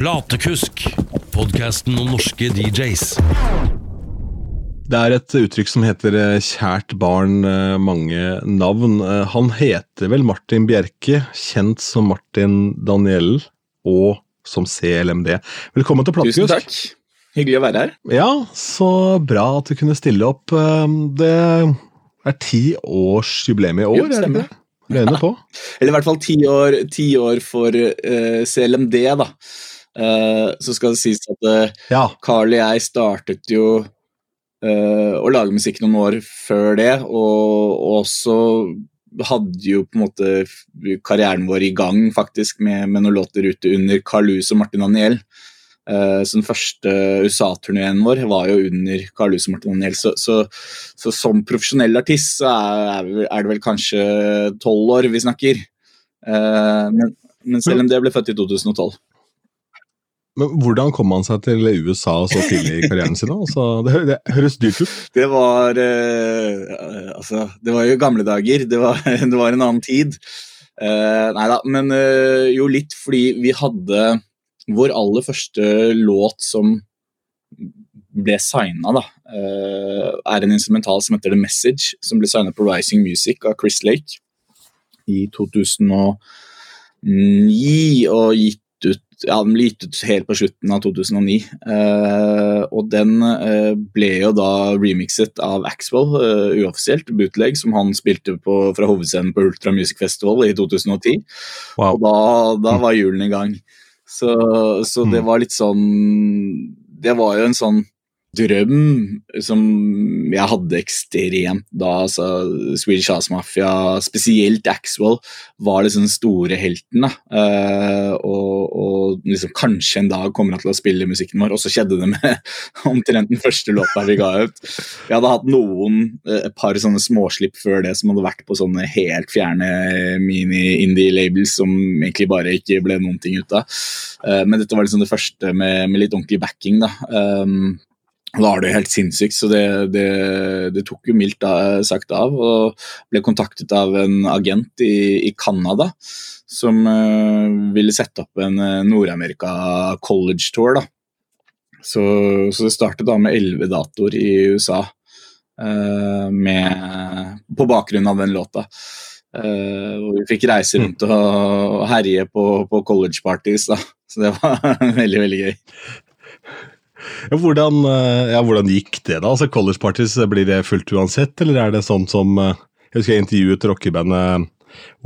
Platekusk, podkasten om norske DJs. Det er et uttrykk som heter eh, 'kjært barn eh, mange navn'. Eh, Han heter vel Martin Bjerke, kjent som Martin Daniel og som CLMD. Velkommen til Platekusk. Tusen takk. Hyggelig å være her. Ja, så bra at du kunne stille opp. Det er ti års jubileum i år, Jo, er det ikke? Regner på. Eller i hvert fall ti år, ti år for uh, CLMD, da. Eh, så skal det sies at uh, Ja. Carl og jeg startet jo uh, å lage musikk noen år før det, og, og også hadde jo på en måte karrieren vår i gang faktisk med, med noen låter ute under Carl Lewis og Martin Daniel. Så den første USA-turneen vår var jo under Carl Lewis og Martin Daniel. Så, så, så som profesjonell artist så er, er det vel kanskje tolv år vi snakker. Men, men selv om det ble født i 2012. Men hvordan kom han seg til USA så tidlig i karrieren sin? Altså, det, det høres dyrt ut. Det var eh, Altså, det var jo gamle dager. Det var, det var en annen tid. Eh, nei da, men eh, jo litt fordi vi hadde vår aller første låt som ble signa, da, eh, er en instrumental som heter The Message, som ble signa på Rising Music av Chris Lake i 2009 og ut ja, den ble gitt ut helt på slutten av 2009. Eh, og den eh, ble jo da remixet av Axwell, eh, uoffisielt, bootleg, som han spilte på, fra hovedscenen på Ultra Music Festival i 2010. Wow. Og da, da var julen i gang. Så, så det Mm. var litt sånn Det var jo en sånn drøm som jeg hadde ekstremt da. altså Swedish House Mafia, spesielt Axwell, var liksom den store helten. da. uh, og, og liksom kanskje en dag kommer han til å spille musikken vår, og så skjedde det med omtrent den første låta vi ga ut. Vi hadde hatt noen, eh, et par sånne småslipp før det som hadde vært på sånne helt fjerne mini-indie-labels som egentlig bare ikke ble noen ting ut av. Uh, men dette var liksom det første med, med litt ordentlig backing. da. Um, Da er det helt sinnssykt, så det, det, det tok jo mildt da, sagt av. Og ble kontaktet av en agent i, i Canada som uh, ville sette opp en eh, Nord-Amerika college tour. da. Så, så det startet da med elleve datoer i USA uh, med, på bakgrunn av den låta. Uh, og vi fikk reise rundt og, og herje på, på college parties, da. Så det var veldig, veldig gøy. Hvordan, eh, ja, hvordan gikk det, da? Altså, College parties, eh, blir det fullt uansett, eller er det sånn som eh, Jeg husker jeg intervjuet rockebandet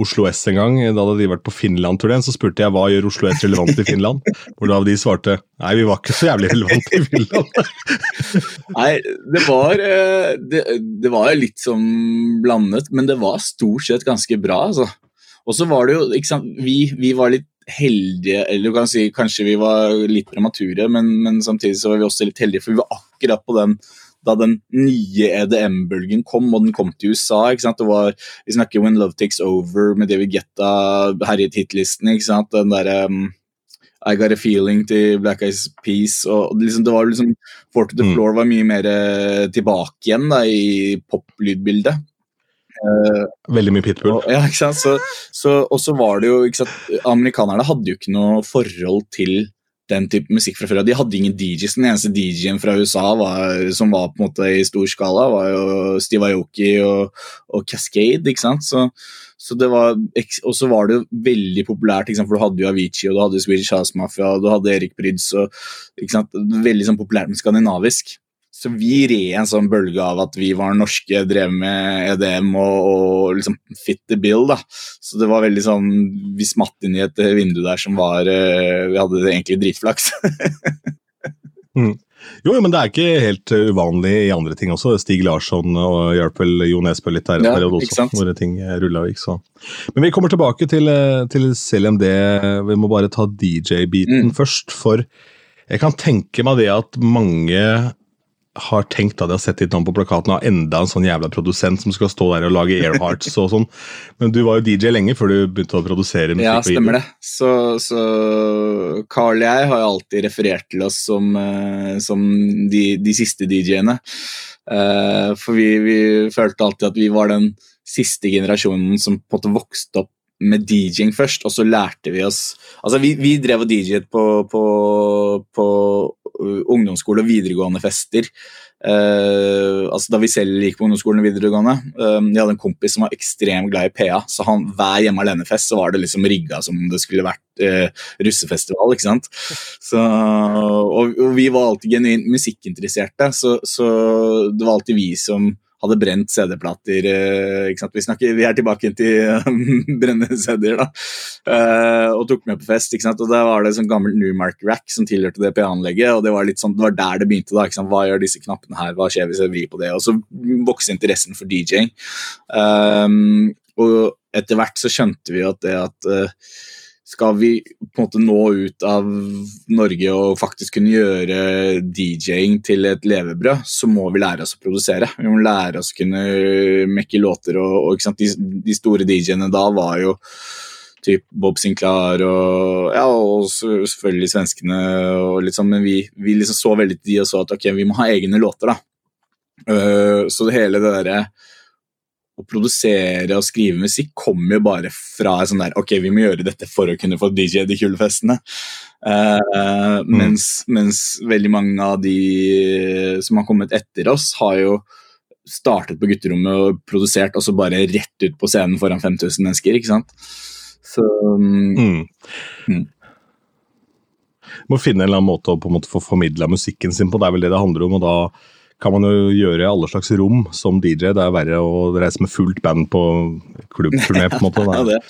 Oslo S en gang. Da hadde de vært på Finland-turneen, så spurte jeg hva gjør Oslo S relevant i Finland? Hvor da de svarte nei, vi var ikke så jævlig relevante i Finland. Nei, det var, det, det var litt som blandet, men det var stort sett ganske bra, altså. Og så var det jo, ikke sant, vi, vi var litt heldige, eller du kan si kanskje vi var litt premature, men, men samtidig så var vi også litt heldige, for vi var akkurat på den da den nye EDM-bølgen kom, og den kom til USA. ikke sant? Det var, Vi snakker When Love Takes Over med David Guetta, herjet hitlisten. ikke sant? Den derre um, I Got A Feeling til Black Eyes Peace. og liksom, det var liksom, 'Fort to the Mm. Floor var mye mer eh, tilbake igjen da, i poplydbildet. Veldig mye pitbull. Og, ja, ikke sant? Så, så, og så var det jo ikke sant? Amerikanerne hadde jo ikke noe forhold til den type musikk fra før. De hadde ingen DJs. Den eneste DJ-en fra USA var, som var på en måte i stor skala, var jo Steve Aoki og, og Cascade. ikke sant? Så, så det var, Og så var det jo veldig populært, for du hadde jo Avicii, og du hadde Swedish House Mafia, og du hadde Erik Bryds. og ikke sant? Veldig sånn populært med skandinavisk. Så vi red en sånn bølge av at vi var norske, drev med EDM og, og liksom fit the bill. da. Så det var veldig sånn Vi smatt inn i et vindu der som var eh, Vi hadde egentlig dritflaks. Jo, jo, men det er ikke helt eh, uvanlig i andre ting også. Stig Larsson og hjalp vel Jo Nesbø litt der en Ja, periode også, hvor ting rulla og gikk så. Men vi kommer tilbake til, eh, til CLMD. Vi må bare ta DJ-biten Mm. først, for jeg kan tenke meg det at mange har tenkt da de har sett ditt navn på plakaten og enda en sånn jævla produsent som skal stå der og lage Airhearts og sånn. Men du var jo DJ lenge før du begynte å produsere musikk. Ja, stemmer det. Så, så Carl og jeg har jo alltid referert til oss som, eh, som de, de siste DJ-ene. Eh, for vi, vi følte alltid at vi var den siste generasjonen som på en måte vokste opp med DJ-ing først, og så lærte vi oss Altså, vi, vi drev og DJ-et på, på, på ungdomsskole og videregående fester. Uh, altså Da vi selv gikk på ungdomsskolen og videregående. Uh, jeg hadde en kompis som var ekstremt glad i PA, så han, hver hjemme alene-fest så var det liksom rigga som om det skulle vært uh, russefestival. ikke sant? Så, og, og vi var alltid genuint musikkinteresserte, så, så det var alltid vi som hadde brent CD-plater. eh? Vi, vi er tilbake til brenne CD-er, da. Eh, og tok med på fest. Og Da var det sånn gammelt Newmark-rack som tilhørte det PA-anlegget. og Det var sånn, det var der det begynte. da? Hva gjør disse knappene her? Hva skjer hvis jeg vrir på det? Og så vokste interessen for DJ-ing. Um, og etter hvert så skjønte vi at det at eh, skal vi på en måte nå ut av Norge og faktisk kunne gjøre DJ-ing til et levebrød, så må vi lære oss å produsere. Vi må lære oss å kunne mekke låter. og, og? De, de store DJ-ene da var jo typ Bob Sinclair og, ja, og selvfølgelig svenskene. Og sånn, men vi, vi liksom så veldig til de og så at ok, vi må ha egne låter. da. Uh, så det hele det derre å produsere og skrive musikk kommer jo bare fra sånn der Ok, vi må gjøre dette for å kunne få DJ de kule festene. Eh, mens, mens veldig mange av de som har kommet etter oss, har jo startet på gutterommet og produsert, og så bare rett ut på scenen foran 5000 mennesker. ikke sant? Så um, Mm. Mm. Må finne en eller annen måte å på en måte få formidla musikken sin på. Det er vel det det handler om. og da kan man jo gjøre i alle slags rom som DJ. Det er verre å reise med fullt band på klubbturné. på en måte. ja, Det.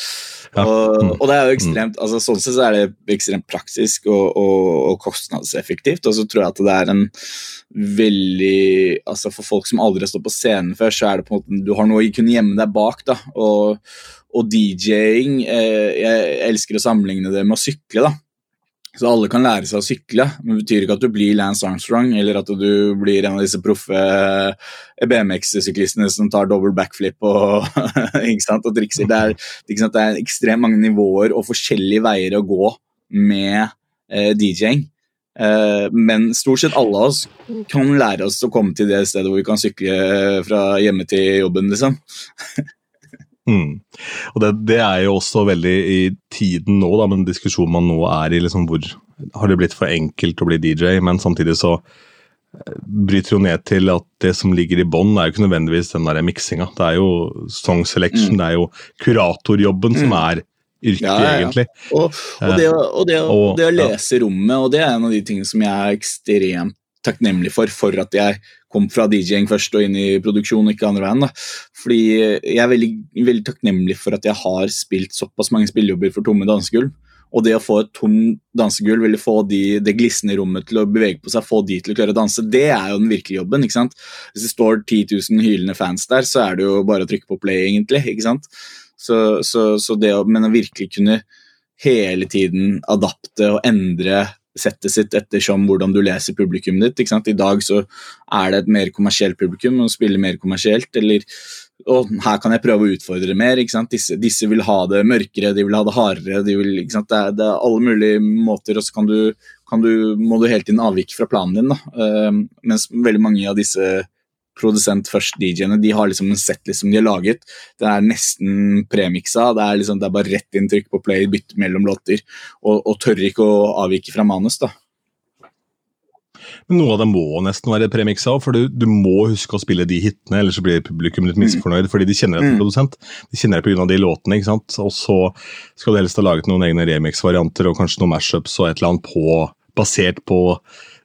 Ja. Og, Mm. og det er jo ekstremt, altså sånn sett så er det ekstremt praktisk og, og, og kostnadseffektivt. Og så tror jeg at det er en veldig altså For folk som aldri har stått på scenen før, så er det på en måte du har noe å kunne gjemme deg bak. da, Og, og DJ-ing eh, Jeg elsker å sammenligne det med å sykle. da, så alle kan lære seg å sykle, men det betyr ikke at du blir Lance Armstrong eller at du blir en av disse proffe BMX-syklistene som tar double backflip og, og trikser. Det er, det er ekstremt mange nivåer og forskjellige veier å gå med eh, DJ-ing. Eh, men stort sett alle av oss kan lære oss å komme til det stedet hvor vi kan sykle fra hjemme til jobben. liksom. Mm. Og det, det er jo også veldig i tiden nå, da, men diskusjonen man nå er i, liksom hvor har det blitt for enkelt å bli DJ, men samtidig så eh, bryter jo ned til at det som ligger i bånn, er jo ikke nødvendigvis den der miksinga. Det er jo song selection, Mm. det er jo kuratorjobben som Mm. er yrket, Ja, ja, egentlig. Og, og, det, og, det, og- det å lese rommet, og det er en av de tingene som jeg er ekstremt takknemlig for, for at jeg kom fra DJ-ing først og inn i produksjon, ikke andre veien. da. Fordi jeg er veldig, veldig takknemlig for at jeg har spilt såpass mange spillejobber for tomme dansegulv. Og det å få et tomt dansegulv, eller få de, det glisne rommet til å bevege på seg, få de til å klare å danse, det er jo den virkelige jobben. ikke sant? Hvis det står 10 000 hylende fans der, så er det jo bare å trykke på play, egentlig. ikke sant? Så, så, så det å, Men å virkelig kunne hele tiden adapte og endre settet sitt ettersom hvordan du leser publikummet ditt. ikke sant? I dag så er det et mer kommersielt publikum og spiller mer kommersielt. eller og her kan jeg prøve å utfordre mer. ikke sant? Disse, disse vil ha det mørkere, de vil ha det hardere. De vil, ikke sant? Det, er, det er alle mulige måter, og så kan du, kan du, må du hele tiden avvike fra planen din. da. Uh, mens veldig mange av disse produsent først DJ-ene de har liksom en settlist som de har laget. Det er nesten premiksa. Det er, liksom, det er bare rett inntrykk på play, bytte mellom låter. Og, og tør ikke å avvike fra manus. da. Men noe av det må nesten være premiksa, for du, du må huske å spille de hitene, ellers så blir publikum litt misfornøyd, fordi de kjenner deg som Mm. produsent. De kjenner deg pga. de låtene, ikke sant. Og så skal du helst ha laget noen egne remix-varianter og kanskje noen mashups og et eller annet på, basert på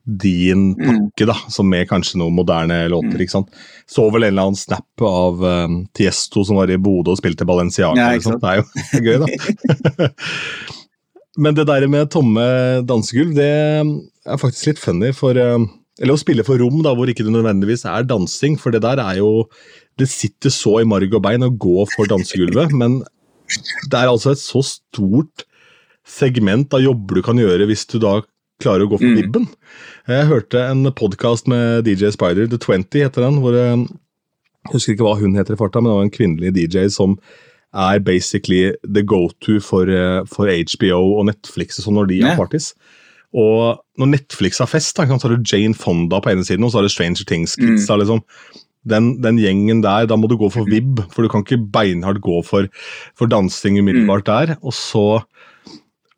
din Mm. pakke, da, som med kanskje noen moderne låter. Mm. ikke sant? Så vel en eller annen snap av um, Tiesto som var i Bodø og spilte Balenciaga. Ja? Det er jo gøy, da. Men det der med tomme dansegulv, det er faktisk litt funny. for... um, eller å spille for rom da, hvor ikke det nødvendigvis er dansing, for det der er jo Det sitter så i marg og bein å gå for dansegulvet, men det er altså et så stort segment av jobber du kan gjøre hvis du da klarer å gå for Mm. vibben. Jeg hørte en podkast med DJ Spider, The 20 heter den, hvor eh, jeg husker ikke hva hun heter i farta, men det var en kvinnelig DJ som er basically the go-to for, eh, for HBO og Netflix og sånn når de har Ja. parties. Og når Netflix har fest, da, så har du Jane Fonda på ene siden, og så har du Stranger Things Kids. Mm. liksom. den, den, gjengen der, da må du gå for Mhm. vib, for du kan ikke beinhardt gå for, for dansing umiddelbart Mm. der. Og så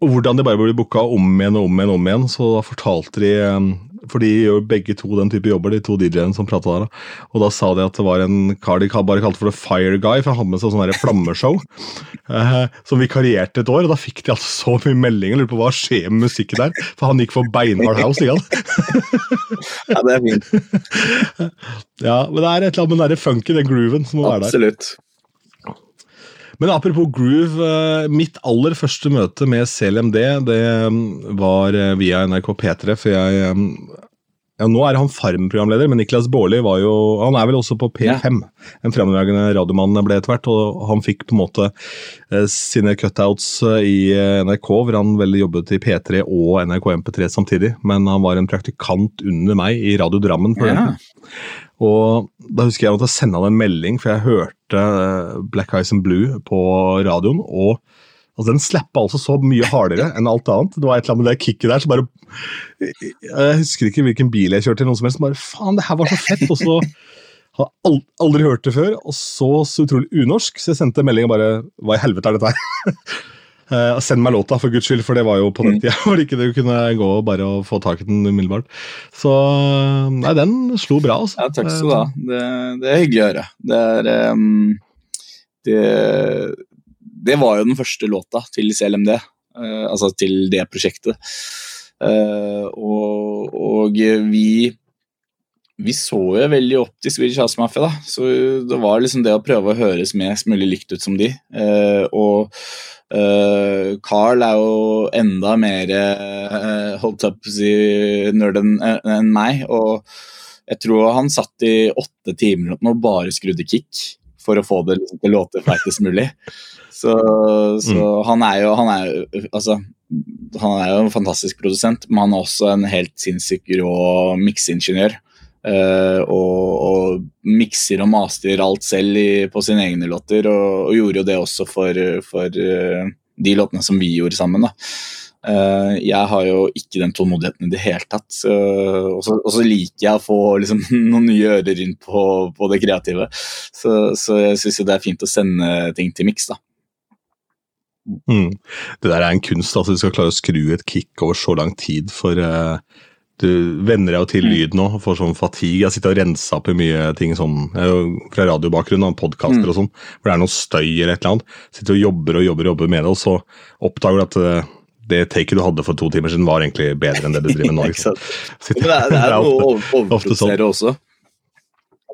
og hvordan de bare blir booka om igjen og om igjen, om igjen. Så da fortalte de um, For de gjør begge to den type jobber, de to DJ-ene som prata der. Og da sa de at det var en kar de bare kalte for The Fire Guy, for han hadde med seg sånn flammeshow. eh, som vikarierte et år, og da fikk de altså så mye meldinger. Lurer på hva skjer med musikken der? For han gikk for beinhard house, ikke sant? Ja, det er fint. Ja, men det er et eller annet med den funky, den grooven, som må være der. Absolutt. Men apropos groove, eh, mitt aller første møte med CLMD det mm, var eh, via NRK P3, for jeg mm, ja, Nå er han Farm-programleder, men Niklas Baarli var jo Han er vel også på P5. En fremragende radiomann ble etter hvert, og han fikk på en måte eh, sine cutouts eh, i eh, NRK, hvor han vel jobbet i P3 og NRK MP3 samtidig, men han var en praktikant under meg i Radio Drammen. på den Ja. og da husker jeg at jeg sendte han en melding, for jeg hørte eh, Black Eyes and Blue på radioen, og altså, den slappa altså så mye hardere enn alt annet. Det var et eller annet med det kicket der som bare Jeg husker ikke hvilken bil jeg kjørte, eller noe som helst. Bare faen, det her var så fett! Og så har jeg aldri hørt det før, og så så utrolig unorsk, så jeg sendte melding og bare Hva i helvete er dette her? Uh, Send meg låta, for guds skyld, for det var jo på den Mm. tida hvor ikke du kunne gå og bare og få tak i den umiddelbart. Så nei, den slo bra, altså. Ja, takk skal du ha. Det, det er hyggelig å høre. Det er um, det, det var jo den første låta til CLMD, uh, altså til det prosjektet. Uh, og, og vi vi så jo veldig opp til Swedish House Mafia, da. Så det var liksom det å prøve å høres mest mulig likt ut som de. Uh, og uh, Carl er jo enda mer uh, holdt å si nerd enn en meg. Og jeg tror han satt i åtte timer og bare skrudde kick for å få det liksom, til å låte feitest mulig. Så, så han er jo han er, jo- altså, han er jo en fantastisk produsent, men han er også en helt sinnssykt rå mikseingeniør. Uh, og, og mikser og master alt selv i, på sine egne låter, og, og gjorde jo det også for, for uh, de låtene som vi gjorde sammen. da. Uh, jeg har jo ikke den tålmodigheten i det hele tatt. Uh, og så og så liker jeg å få liksom, noen nye ører inn på, på det kreative. Så, så jeg syns det er fint å sende ting til miks. da. Mm. Det der er en kunst, altså du skal klare å skru et kick over så lang tid, for uh, du venner deg jo til Mm. lyd nå, får sånn fatigue. Jeg sitter og renser opp i mye ting sånn, fra radiobakgrunn, og podkaster Mm. og sånn, hvor det er noe støy eller et eller annet. Sitter og jobber og jobber og jobber med det, og så oppdager du at uh, det taket du hadde for to timer siden, var egentlig bedre enn det du driver med nå. Sitter- det er, det er noe å sånn. overprodusere også.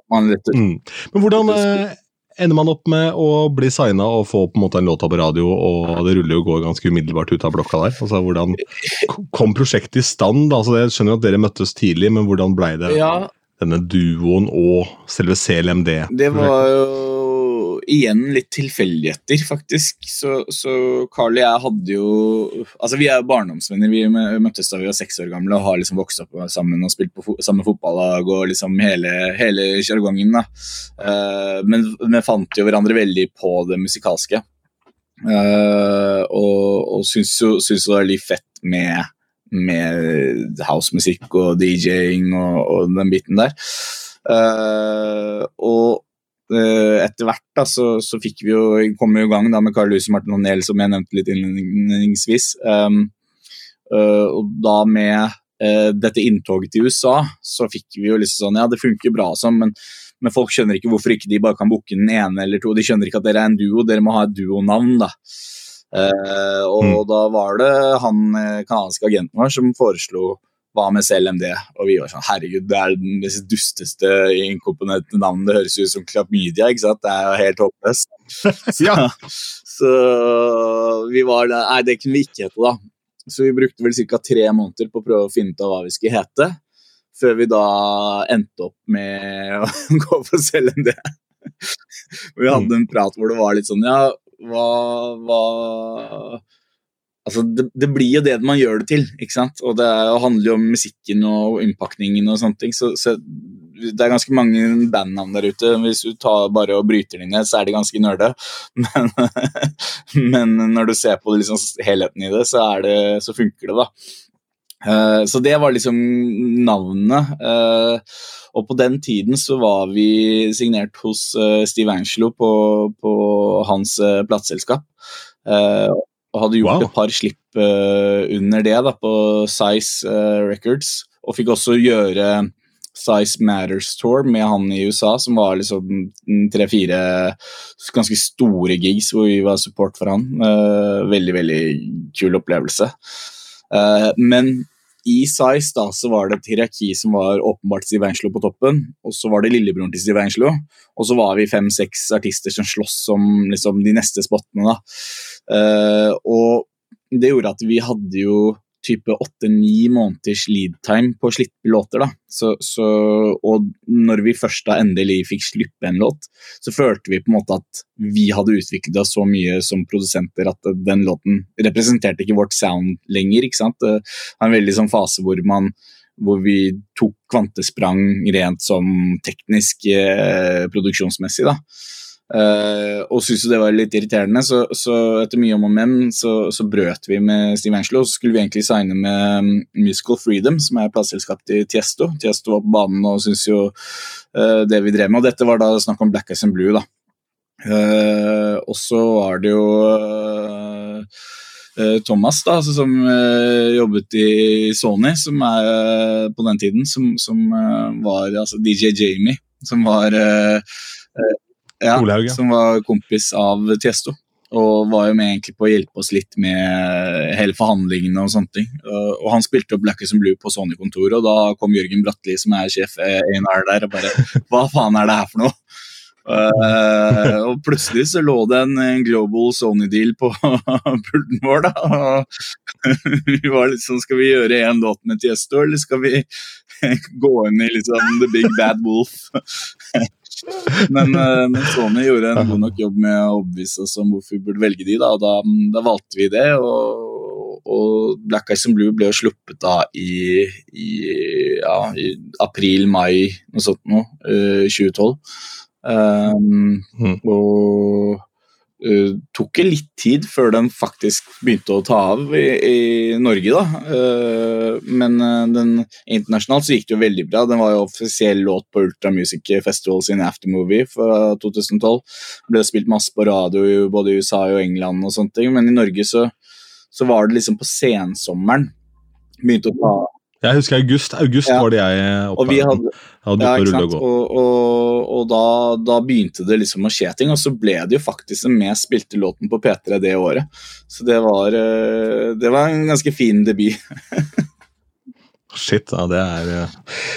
Man Mm. Men hvordan eh, ender man opp med å bli signa og få på en måte en låta på radio, og det ruller jo og går ganske umiddelbart ut av blokka der? Altså, Hvordan kom prosjektet i stand? Altså, jeg skjønner at dere møttes tidlig, men hvordan blei det Ja, denne duoen og selve CLMD? Det var jo igjen litt tilfeldigheter, faktisk. Så, så Carl og jeg hadde jo Altså, vi er jo barndomsvenner. Vi møttes da vi var seks år gamle og har liksom vokst opp sammen og spilt på fo samme fotballag og liksom hele, hele sjargongen. da. Uh, men vi fant jo hverandre veldig på det musikalske. Uh, og og syns jo, syns jo det er litt fett med, med housemusikk og DJ-ing og, og den biten der. Uh, og etter hvert da, så, så fikk vi jo, kom vi i gang da med Carl Lewis og Martin O'Neill, som jeg nevnte litt innledningsvis. Um, uh, og da med uh, dette inntoget til USA, så fikk vi jo liksom sånn Ja, det funker bra sånn, men, men folk skjønner ikke hvorfor ikke de bare kan booke den ene eller to. De skjønner ikke at dere er en duo, dere må ha et duonavn, da. Uh, og Mm. da var det han eh, kanadiske agenten vår som foreslo hva med CLMD? Og vi var sånn herregud, det er den mest dusteste inkomponente navnet. Det høres ut som Klamydia, ikke sant? Det er jo helt håpløst. Ja. Så vi var der Nei, det kunne vi ikke hete, da. Så vi brukte vel ca. tre måneder på å prøve å finne ut av hva vi skulle hete. Før vi da endte opp med å gå for CLMD. Vi hadde en prat hvor det var litt sånn Ja, hva, hva Altså, det, det blir jo det man gjør det til, ikke sant? Og det er, handler jo om musikken og innpakningen og sånne ting. Så, så det er ganske mange bandnavn der ute. Hvis du tar bare og bryter dem ned, så er de ganske nerde. Men, men når du ser på liksom, helheten i det, så, det, så funker det, da. Uh, så det var liksom navnet. Uh, og på den tiden så var vi signert hos uh, Steve Angelo på, på hans plateselskap. Og hadde gjort wow. et par slipp under det da, på Size Records. Og fikk også gjøre Size Matters Tour med han i USA, som var liksom tre-fire ganske store gigs hvor vi var support for han. veldig, veldig kul opplevelse. Men i Size da, så var det et hierarki som var åpenbart Steve Angelo på toppen, og så var det lillebroren til Steve Angelo, og så var vi fem-seks artister som sloss om liksom, de neste spottene. da. Uh, og det gjorde at vi hadde jo type åtte-ni måneders lead time på å slippe låter. da. Så, så, og når vi først da endelig fikk slippe en låt, så følte vi på en måte at vi hadde utviklet oss så mye som produsenter at den låten representerte ikke vårt sound lenger. ikke sant? Det var en veldig sånn fase hvor man hvor vi tok kvantesprang rent som teknisk eh, produksjonsmessig. da. Uh, og syntes det var litt irriterende, så, så etter mye om og men så, så, brøt vi med Steve Angelo. Så skulle vi egentlig signe med um, Musical Freedom, som er plateselskapet til Tiesto. Tiesto var på banen og syntes jo uh, det vi drev med. Og dette var da snakk om Black Eyes and Blue, da. Uh, og så var det jo Thomas, da, altså, som jobbet i Sony, som er på den tiden, som, som var altså DJ Jamie, som var ja, Olaug, ja. som var kompis av Tiesto. Og var jo med egentlig på å hjelpe oss litt med hele forhandlingene og sånne ting. Og han spilte opp Black and Blue på Sony-kontoret, og da kom Jørgen Bratli, som er sjef A&R der, og bare Hva faen er det her for noe? Uh, og plutselig så lå det en, en global Sony-deal på pulten vår, da. Og vi var litt sånn Skal vi gjøre én låt med Tiesto, eller skal vi gå inn i liksom The Big Bad Wolf? Men, eh, men, Sony gjorde en god nok jobb med å overbevise oss om hvorfor vi burde velge de, da, og da, da valgte vi det. og, og Black Eyes Blue ble jo sluppet da i, i, ja, i april-mai, noe sånt noe, uh, 2012. Um, mm. Og Uh, tok det litt tid før den faktisk begynte å ta av i, i Norge, da. Uh, men uh, den internasjonalt så gikk det jo veldig bra. Den var jo offisiell låt på Ultra Music Festival sin aftermovie fra 2012. Ble spilt masse på radio både i USA og England og sånne ting, men i Norge så, så var det liksom på sensommeren begynte å ta jeg husker august. August ja. var det jeg oppe, og hadde, hadde ja, ikke sant? Og, og, og da, da, begynte det liksom å skje ting, og så ble det jo faktisk den mest spilte låten på P3 det året. Så det var, eh, det var en ganske fin debut. Shit, ja, det er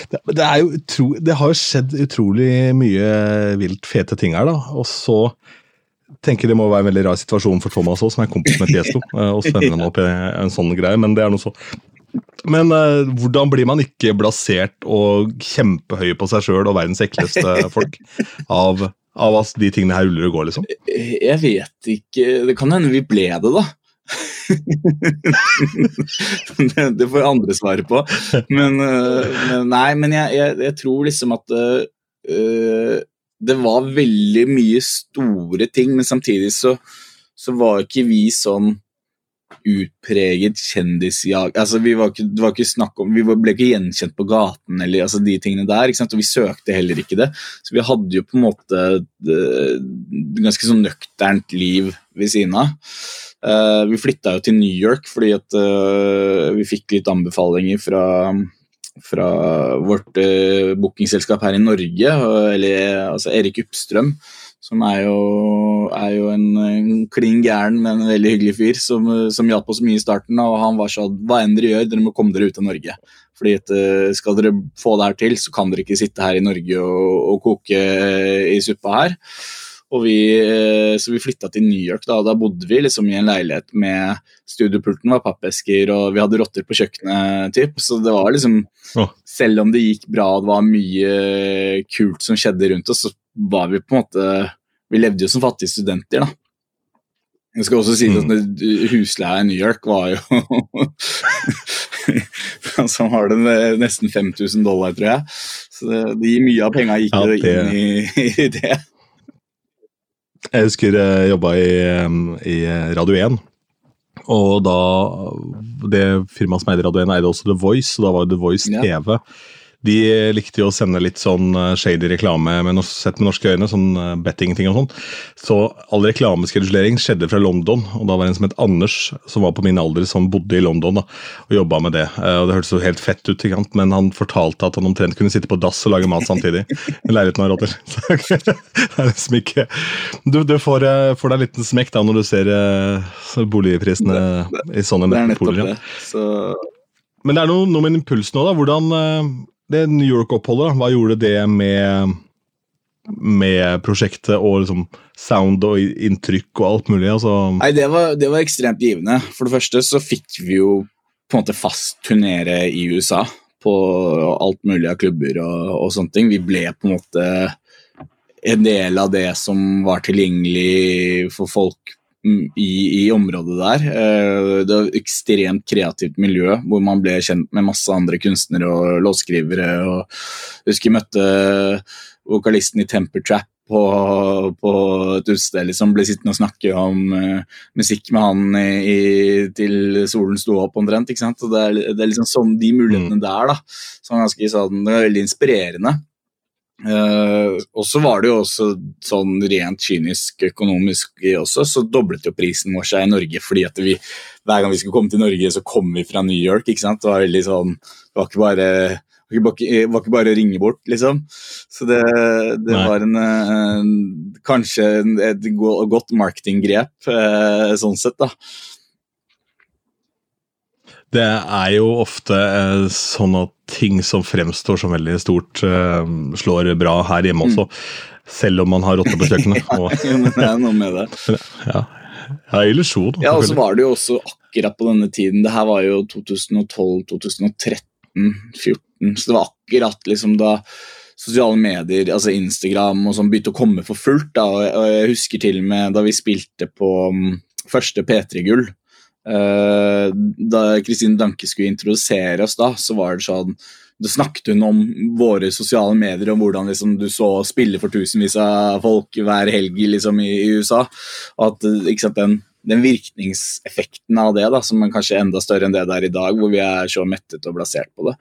det, det, er jo utro, det har jo skjedd utrolig mye vilt fete ting her, da. Og så tenker det må være en veldig rar situasjon for Thomas òg, som er kompis med Tiesto. Og sende ham opp en sånn greie, men det er noe så men uh, hvordan blir man ikke blasert og kjempehøy på seg sjøl og verdens ekleste folk av, av altså, de tingene her ruller og går, liksom? Jeg vet ikke. Det kan hende vi ble det, da. det, får andre svare på. Men, men nei, men jeg, jeg, jeg, tror liksom at uh, det var veldig mye store ting, men samtidig så, så var ikke vi sånn utpreget kjendisjag altså, vi var ikke, var ikke om Vi ble ikke gjenkjent på gaten eller altså, de tingene der. Og vi søkte heller ikke det. Så vi hadde jo på en måte et ganske sånn nøkternt liv ved siden av. Uh, vi flytta jo til New York fordi at uh, vi fikk litt anbefalinger fra fra vårt uh, bookingselskap her i Norge, eller altså Erik Uppstrøm, som er jo, er jo en, en klin gæren, men en veldig hyggelig fyr, som, som hjalp oss mye i starten. Og han var sånn Hva enn dere gjør, dere må komme dere ut av Norge. Fordi at, eh, Skal dere få det her til, så kan dere ikke sitte her i Norge og, og koke i suppa her. Og vi, eh, så vi flytta til New York. Da da bodde vi liksom i en leilighet med Studiopulten var pappesker, og vi hadde rotter på kjøkkenet. Typ. Så det var liksom oh. Selv om det gikk bra og det var mye kult som skjedde rundt oss, så var vi på en måte Vi levde jo som fattige studenter, da. Jeg skal også si at mm. husleia i New York var jo Som har det nesten 5000 dollar, tror jeg. Så det, de mye av penga gikk ja, det... inn i, i, det. Jeg husker jeg jobba i, i, Radio 1, Og da Det firmaet som eide Radio 1, eide også The Voice, og da var The Voice Ja. De likte jo å sende litt sånn eh, shady reklame med, nos- sett med norske øyne, sånn eh, betting-ting og sånn. Så all reklameskedulering skjedde fra London, og da var det en som het Anders, som var på min alder, som bodde i London da, og jobba med det. Eh, Og Det hørtes jo helt fett ut, men han fortalte at han omtrent kunne sitte på dass og lage mat samtidig. med leiligheten av. Så det er liksom ikke Du, du får, eh, får deg en liten smekk da når du ser eh, boligprisene i sånne Det er nettpoler. Men det er noe, noe med impulsen impuls nå, da. Hvordan eh, det New York-oppholdet, hva gjorde det med med prosjektet og liksom sound og inntrykk og alt mulig? altså... Nei, det var, det var ekstremt givende. For det første så fikk vi jo på en måte fast turnere i USA på alt mulig av klubber og, og sånne ting. Vi ble på en måte en del av det som var tilgjengelig for folk i, i området der. Eh, Det var et ekstremt kreativt miljø hvor man ble kjent med masse andre kunstnere og låtskrivere. og Jeg husker jeg møtte vokalisten i Temper Trap på, på et utested. Liksom, ble sittende og snakke om uh, musikk med han i, til solen sto opp omtrent. ikke sant? Og det, er, det er liksom sånn de mulighetene der da, som ganske sånn, det er veldig inspirerende. Eh, og så var det jo også sånn rent kynisk økonomisk også, så doblet jo prisen vår seg i Norge fordi at vi hver gang vi skulle komme til Norge, så kom vi fra New York. ikke sant? Det var veldig sånn, det var ikke bare det var ikke, bare å ringe bort, liksom. Så det, det var en, en, kanskje et godt marketinggrep, eh, sånn sett, da. Det er jo ofte eh, sånn at ting som fremstår som veldig stort, eh, slår bra her hjemme også. Selv om man har rotte på kjøkkenet. ja, Jo, Men det er noe med det. ja, ja illusjon. Ja, og så var det jo også akkurat på denne tiden Det her var jo 2012, 2013, 2014 Så det var akkurat liksom da sosiale medier, altså Instagram og sånn, begynte å komme for fullt. da, og jeg, husker til og med da vi spilte på mm, første P3-gull eh, Da Kristine Danke skulle introdusere oss da, så var det sånn da snakket hun om våre sosiale medier om hvordan liksom, du så spille for tusenvis av folk hver helg liksom, i, i USA. Og at eh, sant, den, den virkningseffekten av det, da, som er kanskje enda større enn det det er i dag, hvor vi er så mettet og blasert på det.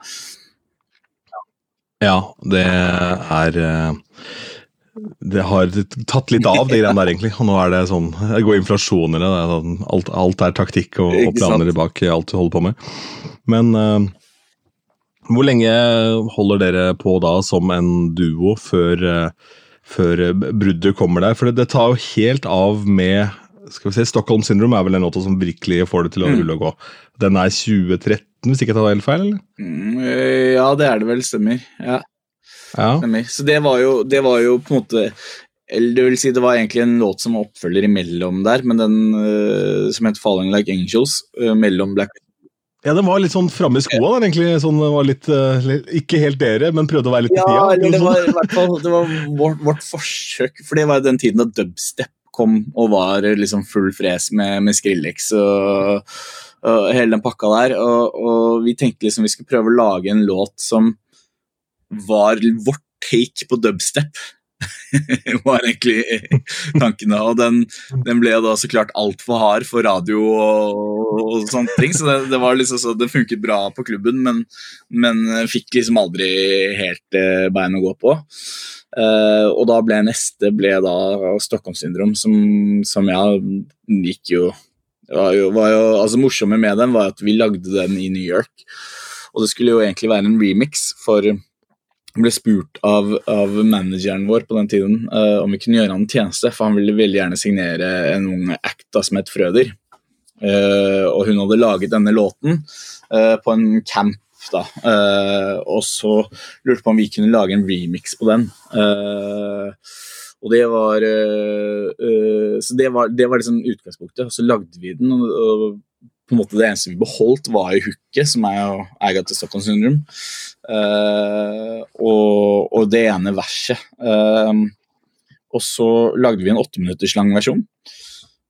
Ja, det er eh, Det har tatt litt av, de greiene der, egentlig. Og nå er det sånn Det går inflasjon i det. det er sånn, alt, alt er taktikk og, og planer bak alt du holder på med. Men uh, hvor lenge holder dere på da som en duo før, uh, før eh, bruddet kommer der? For det, det tar jo helt av med skal vi se, Stockholm Syndrome er vel en låt som virkelig får det til å Mm. rulle og gå. Den er 2013, hvis ikke jeg tar helt feil? eller? Mm, ja, det er det vel, stemmer. Ja, Ja. Så det var, jo, det var jo på en måte eller det vil si Det var egentlig en låt som var oppfølger imellom der, men den uh, som het 'Falling Like Angels', uh, mellom Black Ja, den var litt sånn framme i skoa der, egentlig. Sånn, var litt, uh, ikke helt dere, men prøvde å være litt i tida. Ja, det var i hvert fall det var vårt, vårt forsøk, for det var den tiden da dubstep kom og var liksom full fres med, med Skrillex og, og hele den pakka der. Og, og vi tenkte liksom vi skulle prøve å lage en låt som var vårt take på dubstep. var egentlig tankene. og den, den ble da så klart altfor hard for radio og, og sånne ting, så det, det var liksom så det funket bra på klubben, men, men fikk liksom aldri helt eh, bein å gå på. Uh, og da ble neste ble da Stockholm-syndrom, som, som jeg gikk jo jo, jo, altså morsomme med den var at vi lagde den i New York, og det skulle jo egentlig være en remix for ble spurt av, av manageren vår på den tiden uh, om vi kunne gjøre han en tjeneste, for han ville veldig gjerne signere en ung act da, som het Frøder. Uh, og hun hadde laget denne låten uh, på en camp, da. Og så lurte på om vi kunne lage en remix på den. Og det var Så det var, det var liksom utgangspunktet, og så lagde vi den. og, og på en måte Det eneste vi beholdt, var jo hooket, som er jo eier til Stockholm Syndrome. Uh, og, og det ene verset. Uh, og så lagde vi en åtte minutters lang versjon.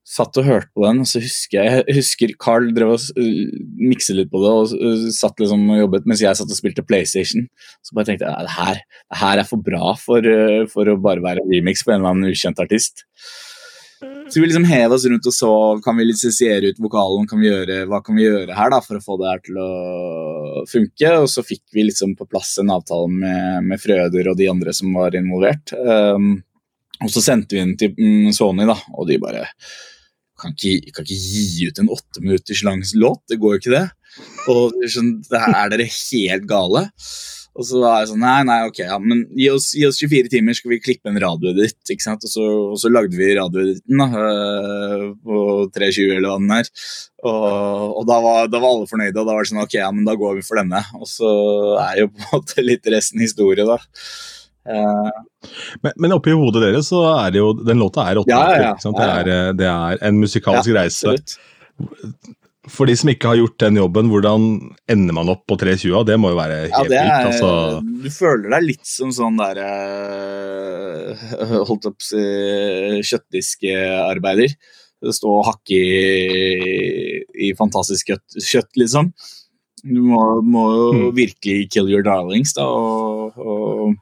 Satt og hørte på den, og så husker jeg husker Carl drev og uh, mikset litt på det og uh, satt liksom og jobbet mens jeg satt og spilte PlayStation. Så bare tenkte jeg her, det her er for bra for, for å bare være remix på en eller annen ukjent artist. Så vi liksom hev oss rundt og så kan vi lisensiere ut vokalen. Kan gjøre, hva kan vi gjøre her da for å få det her til å funke? Og så fikk vi liksom på plass en avtale med, med Frøder og de andre som var involvert. Um, og så sendte vi den til mm, Sony, da, og de bare kan ikke, kan ikke gi ut en åtte minutters lang låt, det går jo ikke det. Og sånn, er dere helt gale? Og så var jeg sånn Nei, nei, ok, ja, men gi oss, gi oss 24 timer, skal vi klippe en radioedit. ikke sant? Og så, og så lagde vi radioediten øh, på 320 eller hva den er. Og, og da, var, da, var, alle fornøyde, og da var det sånn ok, ja, men da går vi for denne. Og så er jo på en måte litt resten historie, da. Uh, men, men oppi hodet deres så er det jo Den låta er åtte ja, ja, ja, det, er, eh, det er en musikalsk reise. Absolutt for de som ikke har gjort den jobben, hvordan ender man opp på 320? Det må jo være helt ja, det er, vilt. Altså. Du føler deg litt som sånn derre uh, Holdt opp si kjøttdiskarbeider. Stå og hakke i, i fantastisk kjøtt, kjøtt, liksom. Du må, må jo mm. virkelig kill your darlings, da, og, og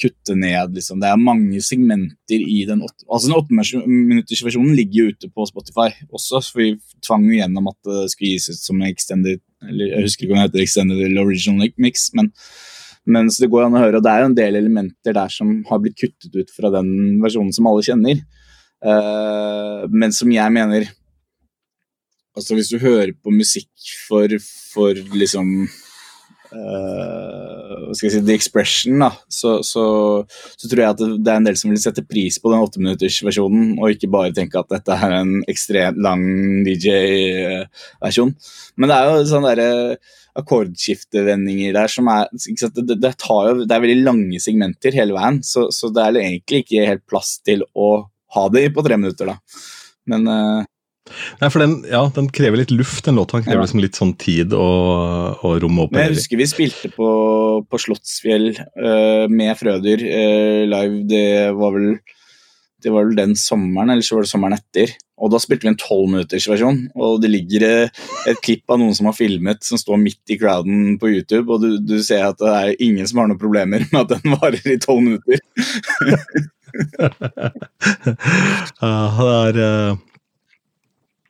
kutte ned. Liksom. Det er mange segmenter i den åtte altså åtteminuttersversjonen ligger jo ute på Spotify også, for vi tvang jo gjennom at det skulle gis ut som extended eller Jeg husker ikke om det heter extended eller original mix, men, men så det går an å høre. Og det er jo en del elementer der som har blitt kuttet ut fra den versjonen som alle kjenner. Uh, men som jeg mener Altså Hvis du hører på musikk for, for liksom uh, si, The Expression, da, så, så, så, tror jeg at det er en del som vil sette pris på den åtteminuttersversjonen, og ikke bare tenke at dette er en ekstremt lang DJ-versjon. Men det er jo sånn derre akkordskiftevendinger der som er det, det, tar jo, det, er veldig lange segmenter hele veien, så, så, det er egentlig ikke helt plass til å ha det på tre minutter, da. Men uh, Nei, for den, ja, den krever litt luft, den låta. Den krever ja. liksom litt sånn tid og, og rom å operere Jeg husker vi spilte på, på Slottsfjell uh, med Frøder uh, live. Det var, vel, det var vel den sommeren, eller så var det sommeren etter. Og da spilte vi en tolvminuttersversjon. Og det ligger uh, et klipp av noen som har filmet, som står midt i crowden på YouTube, og du, du ser at det er ingen som har noen problemer med at den varer i tolv minutter. ja, det er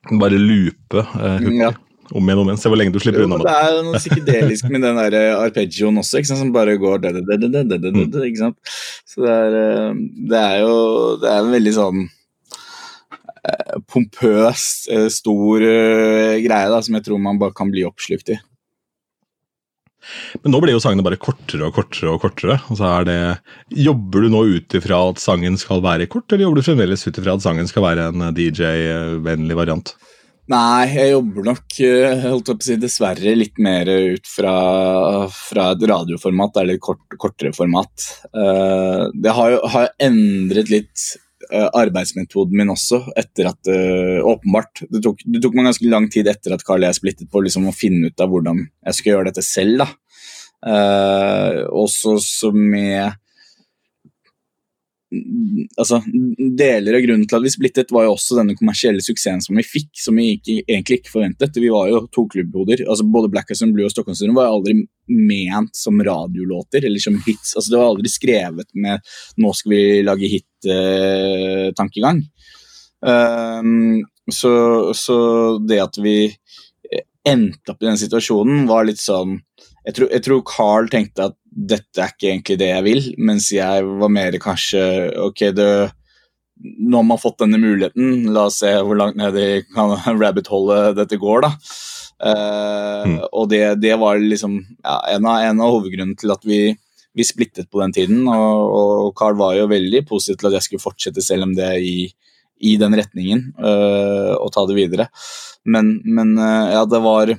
bare loope uh, ja. om igjen om igjen. Se hvor lenge du slipper unna med det. er noe psykedelisk med den der eh, arpeggioen også, sant, som bare går det, det, det, mm. ikke sant? Så det er, eh, det er jo Det er en veldig sånn pompøs, stor greie da, som jeg tror man bare kan bli oppslukt i. Men nå blir jo sangene bare kortere og kortere og kortere. og så er det, Jobber du nå ut ifra at sangen skal være kort, eller jobber du fremdeles ut ifra at sangen skal være en DJ-vennlig variant? Nei, jeg jobber nok holdt opp å si, dessverre litt mer ut fra, fra et radioformat eller kort, kortere format. Uh, det har jo har endret litt uh, arbeidsmetoden min også, etter at uh, Åpenbart. Det tok, det tok meg ganske lang tid etter at Carl og jeg splittet på liksom, å finne ut av hvordan jeg skulle gjøre dette selv. da. Uh, også med altså, Deler av grunnen til at vi splittet, var jo også denne kommersielle suksessen som vi fikk, som vi ikke, egentlig ikke forventet. Vi var jo to klubbhoder. altså Både Black House and Blue og Stockholmsturen var aldri ment som radiolåter eller som hits. altså Det var aldri skrevet med 'nå skal vi lage hit'-tankegang. Uh, så, så det at vi endte opp i den situasjonen, var litt sånn jeg tror, jeg tror, Carl tenkte at dette er ikke egentlig det jeg vil, mens jeg var mer kanskje Ok, det, nå har man fått denne muligheten, la oss se hvor langt ned i rabbit-hullet dette går, da. Uh, mm. Og det, det, var liksom ja, en, av, en, av, hovedgrunnen til at vi, vi, splittet på den tiden. Og, og Carl var jo veldig positiv til at jeg skulle fortsette, selv om det er i, i den retningen, uh, og ta det videre. Men, men uh, ja, det var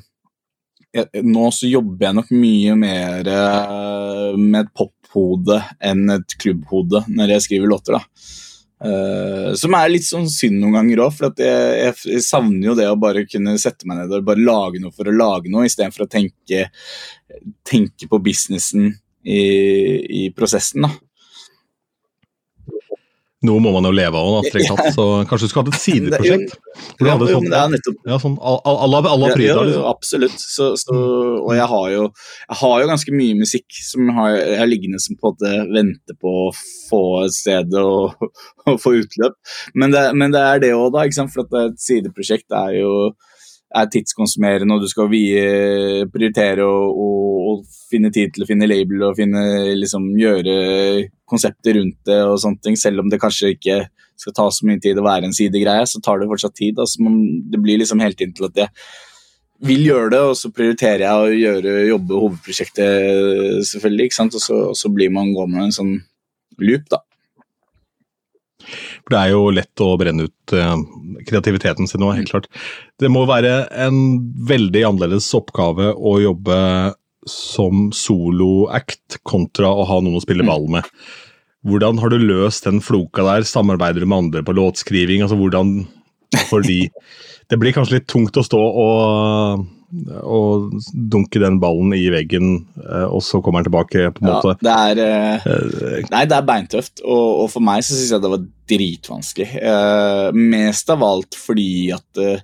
nå så jobber jeg nok mye mer uh, med et pophode enn et klubbhode når jeg skriver låter. da. Uh, som er litt sånn synd noen ganger òg, for jeg, jeg, savner jo det å bare kunne sette meg ned og bare lage noe for å lage noe, istedenfor å tenke, tenke på businessen i, i prosessen. da. Noe må man jo leve av, da, strengt tatt. Så kanskje du skulle hatt et sideprosjekt? Hvor du hadde sånn, ja, ja, sånn à la liksom. absolutt. Så, så, og jeg har, jo, jeg har jo ganske mye musikk som har, jeg har liggende som på en måte venter på å få et sted å, å få utløp. Men det, men det er det òg, da. For at et sideprosjekt er jo er tidskonsumerende, og du skal vie, prioritere og finne tid til å finne label og finne, liksom, gjøre konsepter rundt det og sånne ting. Selv om det kanskje ikke skal ta så mye tid å være en sidegreie, så tar det fortsatt tid. Altså, man, det blir liksom hele tiden til at jeg vil gjøre det, og så prioriterer jeg å gjøre, jobbe hovedprosjektet, selvfølgelig. ikke sant? Og så, og så blir man gående en sånn loop, da. For det er jo lett å brenne ut eh, kreativiteten sin nå, helt klart. Det må være en veldig annerledes oppgave å jobbe som solo-act kontra å ha noen å spille ball med. Hvordan har du løst den floka der? Samarbeider du med andre på låtskriving? Altså hvordan Fordi det blir kanskje litt tungt å stå og, og dunke den ballen i veggen, eh, og så kommer den tilbake, på en Ja, måte. det er eh, Nei, det er beintøft, og, og for meg så syns jeg det var dritvanskelig. Eh, mest av alt fordi at eh,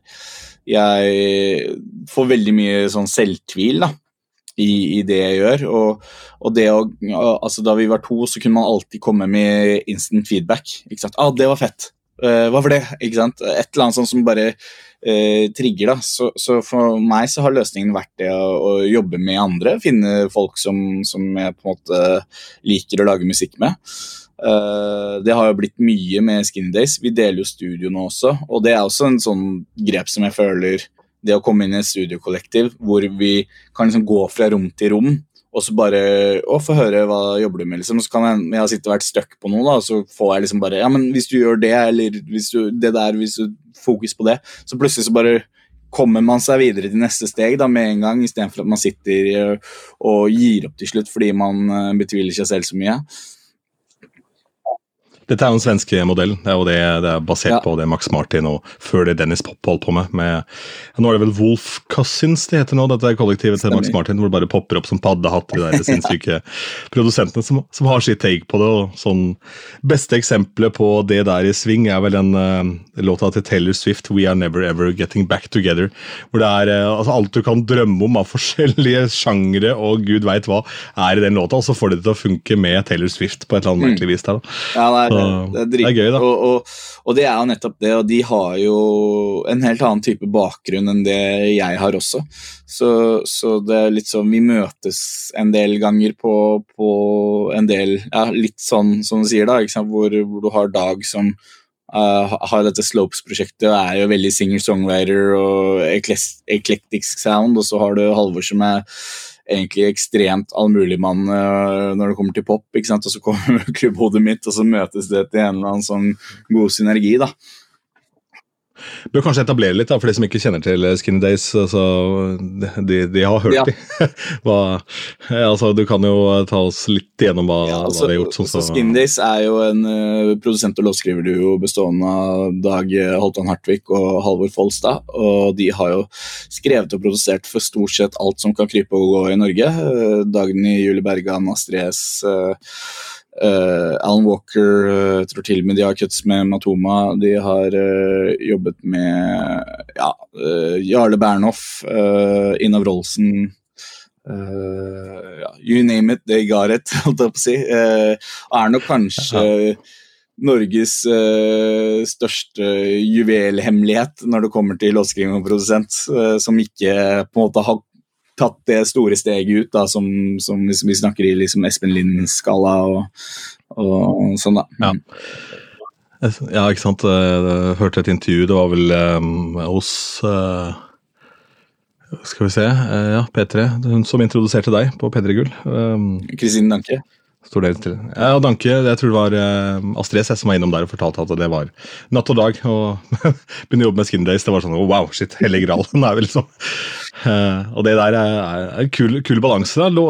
jeg får veldig mye sånn selvtvil, da. I, i det jeg gjør. Og, og det å, altså Da vi var to, så kunne man alltid komme med instant feedback. Ikke sant? Ah, 'Det var fett'. Eh, hva var det? Ikke sant? Et eller annet sånt som bare uh, trigger. da. Så, så for meg så har løsningen vært det å, å jobbe med andre. Finne folk som, som jeg på en måte liker å lage musikk med. Uh, det har jo blitt mye med Skinny Days. Vi deler jo studio nå også, og det er også en sånn grep som jeg føler Det å komme inn i et studiokollektiv hvor vi kan liksom gå fra rom til rom og så bare å, få høre hva jobber du med, liksom. Så kan jeg, jeg har sittet og vært stuck på noe, da, så får jeg liksom bare Ja, men hvis du gjør det, eller hvis du det der, hvis du fokus på det, så plutselig så bare kommer man seg videre til neste steg da, med en gang, istedenfor at man sitter og gir opp til slutt fordi man eh, betviler seg selv så mye. Dette er jo en svensk modell. Det er jo det, det er basert Ja. på det Max Martin og før det Dennis Popp holdt på med. med nå er det vel Wolf Cousins det heter nå, dette er kollektivet til Max Martin, hvor det bare popper opp som paddehatt, de der sinnssyke produsentene som, som har sitt take på det. og sånn Beste eksempelet på det der i sving er vel den uh, låta til Taylor Swift, 'We Are Never Ever Getting Back Together'. Hvor det er uh, altså alt du kan drømme om av forskjellige sjangre og gud veit hva, er i den låta, og så får det til å funke med Taylor Swift på et eller annet merkelig vis. der da. Ja, det Så, det er, det er gøy, da. Og, og, og det er jo nettopp det, og de har jo en helt annen type bakgrunn enn det jeg har også. Så, så det er litt sånn Vi møtes en del ganger på, på en del Ja, litt sånn som du sier, da? Hvor, hvor du har Dag som uh, har dette Slopes-prosjektet og er jo veldig singer-songwriter og eklektisk sound, og så har du Halvor som er egentlig ekstremt allmuligmann uh, når det kommer til pop, ikke sant? og så kommer klubbhodet mitt, og så møtes det til en eller annen sånn god synergi, da. Bør kanskje etablere litt, da, for de som ikke kjenner til Skinny Days. Altså, de, de har hørt Ja. de. hva, altså, du kan jo ta oss litt gjennom hva, Ja, hva altså, de har gjort. Sånn, så så, Skindays er jo en uh, produsent- og låtskriverduo bestående av Dag eh, Holtan Hartvig og Halvor Folstad. Og de har jo skrevet og produsert for stort sett alt som kan krype og gå i Norge. Uh, Dagny, Julie Bergan, Astrid S. Uh, Alan Walker, uh, tror til og med de har cuts med Matoma. De har uh, jobbet med ja, Jarle Bernhoff, Inav Rolsen ja, you name it, they got it, holdt jeg på å si. Er nok kanskje Norges uh, største juvelhemmelighet når det kommer til låtskriving og produsent, uh, som ikke på en måte har tatt det store steget ut, da, som, som vi snakker i liksom Espen Lind-skala og, og sånn, da. Ja. ja, ikke sant. Jeg hørte et intervju, det var vel um, hos uh, Skal vi se, uh, ja, P3, hun som introduserte deg på P3 Gull. Um, Danke. Står del til. Ja, og Danke, jeg tror det var uh, Astrid S som var innom der og fortalte at det var natt og dag. Og begynne å jobbe med Skin Days, det var sånn wow, shit, hellig gral. Er liksom uh, Og det der er, er en kul, kul balanse. da. Lå,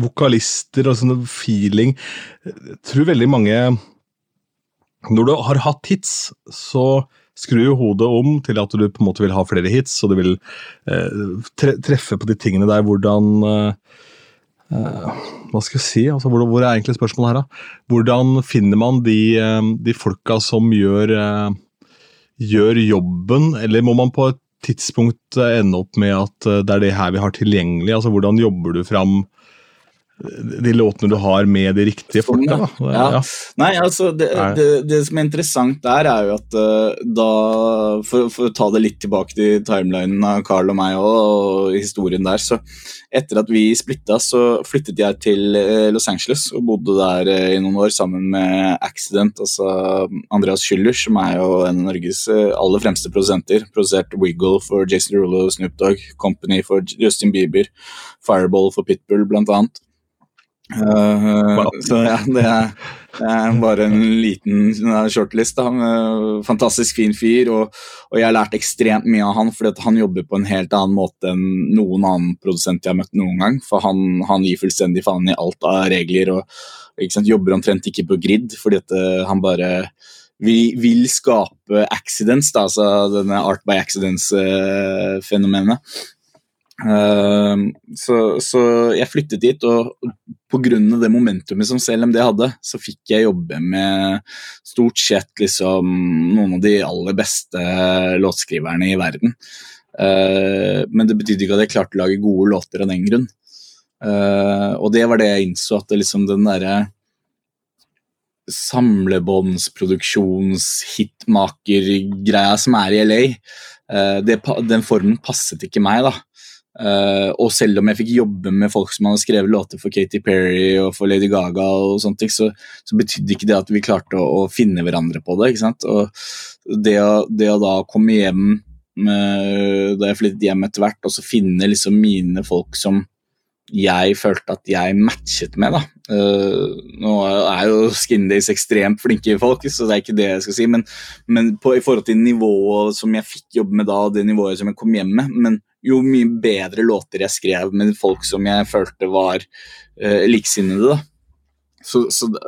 vokalister og sånn feeling. Jeg tror veldig mange Når du har hatt hits, så skrur hodet om til at du på en måte vil ha flere hits, og du vil eh, tre treffe på de tingene der. Hvordan eh, Hva skal jeg si? Altså, hvor, hvor er egentlig spørsmålet her, da? Hvordan finner man de, eh, de folka som gjør, eh, gjør jobben, eller må man på et tidspunkt eh, ende opp med at eh, det er det her vi har tilgjengelig? Altså, Hvordan jobber du fram de låtene du har med de riktige folka? da? Ja. Ja. Nei, altså, det, det, det som er interessant der, er jo at uh, da For, for å ta det litt tilbake til timelinen av Carl og meg og, og historien der, så etter at vi splitta, så flyttet jeg til uh, Los Angeles og bodde der uh, i noen år sammen med Accident, altså Andreas Schüller, som er jo en av Norges aller fremste produsenter. Produsert Wiggle for Jason Rullo og Snoop Dogg, Company for Justin Bieber, Fireball for Pitbull, blant annet. Eh, så ja, det er, det er bare en liten uh, shortlist. Da. Uh, fantastisk fin fyr, og, og jeg har lært ekstremt mye av han, fordi han jobber på en helt annen måte enn noen annen produsent jeg har møtt noen gang. For han, han gir fullstendig faen i alt av regler og sant, jobber omtrent ikke på grid, fordi at uh, han bare vil, vil skape accidents, da, altså denne art by accidents-fenomenet. Uh, så, så jeg flyttet dit, og pga. det momentumet som CLMD hadde, så fikk jeg jobbe med stort sett liksom noen av de aller beste låtskriverne i verden. Uh, men det betydde ikke at jeg klarte å lage gode låter av den grunn. Uh, og det var det jeg innså, at liksom den derre samlebåndsproduktions-hitmaker-greia som er i LA, uh, det, den formen passet ikke meg, da. Eh, og selv om jeg fikk jobbe med folk som hadde skrevet låter for Katy Perry og for Lady Gaga, og ting, så, så betydde ikke det at vi klarte å, å finne hverandre på det. Og det å, det å da komme hjem med, da jeg flyttet hjem etter hvert, og så finne liksom mine folk som jeg følte at jeg matchet med. da. Uh, nå er jo Skindays ekstremt flinke folk, så det er ikke det jeg skal si, men, men på, i forhold til nivået som jeg fikk jobbe med da, og det nivået som jeg kom hjem med, men jo mye bedre låter jeg skrev med folk som jeg følte var uh, liksinnede. Så, så det,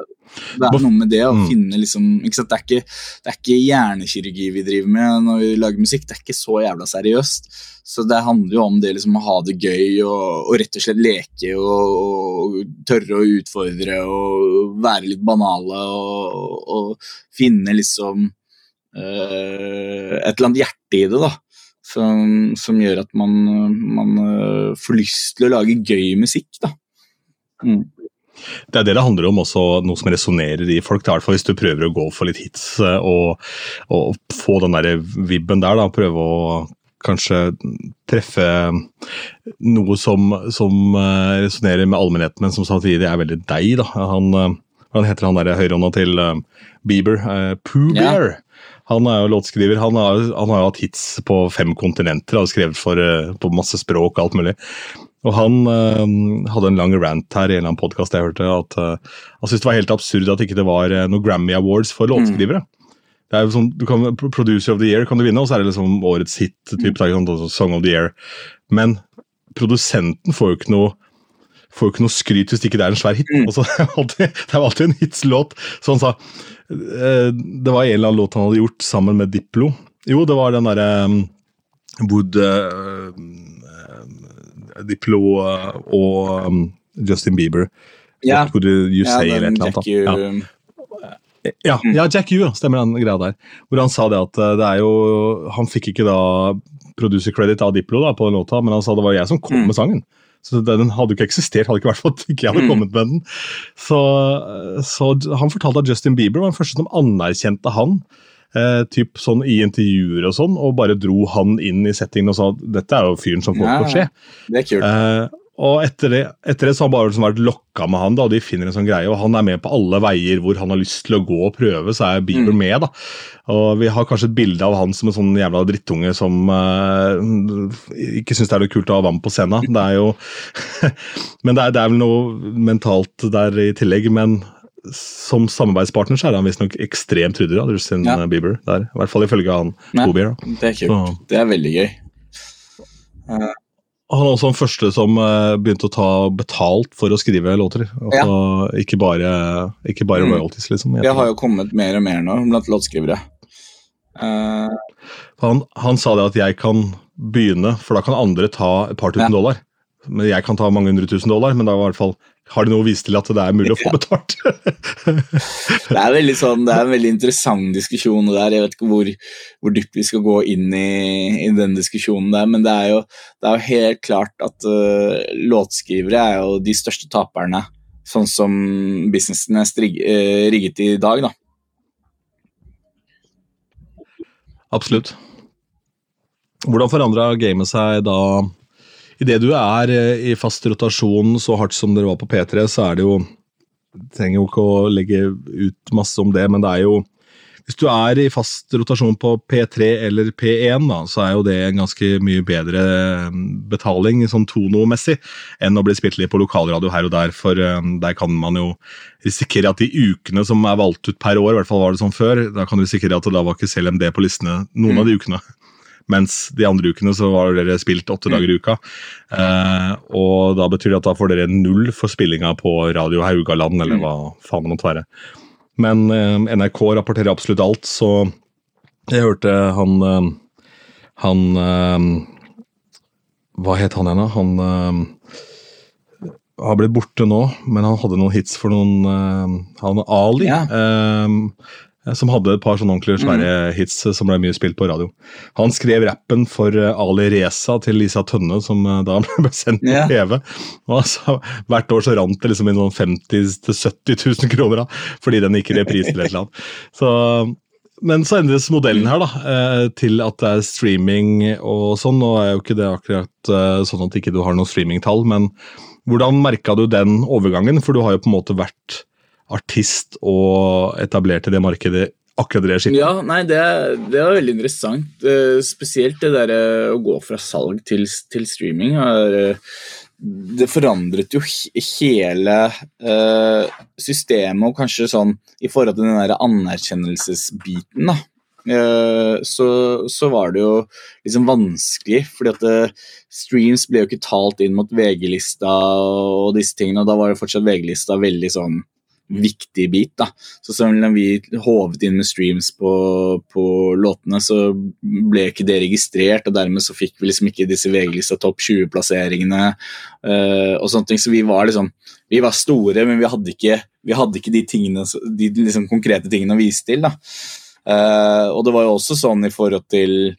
det er noe med det å Mm. finne liksom? Det, er ikke, det er ikke hjernekirurgi vi driver med når vi lager musikk, det er ikke så jævla seriøst. Så det handler jo om det liksom å ha det gøy og, og rett og slett leke og, og tørre å utfordre og være litt banale og, og finne liksom eh, et eller annet hjerte i det, da. Som, som gjør at man, man eh, får lyst til å lage gøy musikk, da. Mm. Det er det det handler om, også noe som resonnerer i folk. Er i hvert fall Hvis du prøver å gå for litt hits eh, og, og få den der vibben der, da, prøve å kanskje treffe noe som, som eh, resonnerer med allmennheten, men som samtidig er veldig deg. da. Han, han heter han der høyrehånda til Bieber? Uh, Pooh. Bear. Han er jo låtskriver. Han har, han har jo hatt hits på fem kontinenter og skrevet for, eh, på masse språk og alt mulig. Og han øh, hadde en lang rant her i en eller annen podkast jeg hørte, at øh, han syntes det var helt absurd at ikke det var noen Grammy Awards for låtskrivere. Det er jo sånn, du kan, Producer of the Year kan du vinne, og så er det liksom årets hit, typ, mm. altså Song of the Year. Men produsenten får jo ikke noe får jo ikke noe skryt hvis det ikke er en svær hit. Mm. Altså, så er det, alltid, det er jo alltid en hitslåt. Så han sa Det var en eller annen låt han hadde gjort sammen med Diplo. Jo, det var den derre um, Wood uh, eh, Diplo eh, og um, Justin Bieber. Ja, What would you ja say, eller den et eller you, annet. Ja. Ja, ja, Jack U, stemmer den greia der. Hvor han sa det at eh, det er jo Han fikk ikke da producer credit av Diplo da, på den låta, men han sa det var jeg som kom med sangen. Så den hadde jo ikke eksistert, hadde ikke for at ikke jeg hadde Mm. kommet med den. Så, så han fortalte at Justin Bieber var den første som anerkjente han. Eh, typ sånn I intervjuer og sånn, og bare dro han inn i settingen og sa at dette er jo fyren som får Ja, på skje. Det er kult. Eh, og etter det, etter det så har bare liksom vært lokka med han, da, og de finner en sånn greie, og han er med på alle veier hvor han har lyst til å gå og prøve, så er Bieber Mm. med. da. Og Vi har kanskje et bilde av han som en sånn jævla drittunge som uh, ikke syns det er noe kult å ha vann på scenen. Det er jo Men det er, det er vel noe mentalt der i tillegg. Men som samarbeidspartner så er han visstnok ekstremt ryddig, da, Justin Ja. Bieber. Der. I hvert fall ifølge han Bobier. Det er kult. Så- Det er veldig gøy. Han er også den første som eh, begynte å ta betalt for å skrive låter. Altså, Ikke bare, ikke bare Mm. royalties, liksom. Det har jo kommet mer og mer nå blant låtskrivere. Uh, han, han sa det at jeg kan begynne, for da kan andre ta et par tusen Ja. dollar men Jeg kan ta mange hundre tusen dollar, men da var i hvert fall har de noe å vise til at det er mulig å få betalt. det er veldig sånn, det er en veldig interessant diskusjon der. Jeg vet ikke hvor, hvor dypt vi skal gå inn i, i den diskusjonen der, men det er jo, det er jo helt klart at uh, låtskrivere er jo de største taperne, sånn som businessen er strig, uh, rigget i dag, da. Absolutt. Hvordan forandra gamet seg da Idet du er eh, i fast rotasjon så hardt som dere var på P3, så er det jo Trenger jo ikke å legge ut masse om det, men det er jo Hvis du er i fast rotasjon på P3 eller P1, da, så er jo det en ganske mye bedre mm, betaling sånn tonomessig enn å bli spilt litt på lokalradio her og der, for um, der kan man jo risikere at de ukene som er valgt ut per år, i hvert fall var det sånn før, da kan du risikere at det da var ikke selv MD på listene noen mm. av de ukene. Mens de andre ukene så var dere spilt åtte dager i uka. Eh, og da betyr det at da får dere null for spillinga på Radio Haugaland, eller hva faen det måtte være. Men eh, NRK rapporterer absolutt alt, så jeg hørte han eh, Han eh, Hva het han igjen, da? Han eh, har blitt borte nå, men han hadde noen hits for noen Han Ali. Ja. Uh, som hadde et par sånne ordentlig svære mm. hits som ble mye spilt på radio. Han skrev rappen for eh, Ali Reza til Lisa Tønne, som eh, da ble sendt på yeah. TV. Og altså, Hvert år så rant det liksom inn noen 50 000-70 000 kroner, da, fordi den gikk i reprise eller et eller annet. Så, men så endres modellen her da, eh, til at det er streaming og sånn. Nå er jo ikke det akkurat sånn at ikke du har noen streamingtall, men hvordan merka du den overgangen? For du har jo på en måte vært artist og etablerte det markedet akkurat det skiftet? Ja, nei, det, det var veldig interessant. Uh, spesielt det der uh, å gå fra salg til, til streaming. Uh, det forandret jo hele systemet, og kanskje sånn i forhold til den der anerkjennelsesbiten, da. Så, så, var det jo liksom vanskelig, fordi at streams ble jo ikke talt inn mot VG-lista og disse tingene, og da var jo fortsatt VG-lista veldig sånn viktig bit. da. Så selv om vi håvet inn med streams på, på, låtene, så ble ikke det registrert, og dermed så fikk vi liksom ikke disse VG-lista topp 20-plasseringene uh, og sånne ting. Så vi var liksom Vi var store, men vi hadde ikke, vi hadde ikke de, tingene, de liksom konkrete tingene å vise til. da. Uh, og det var jo også sånn i forhold til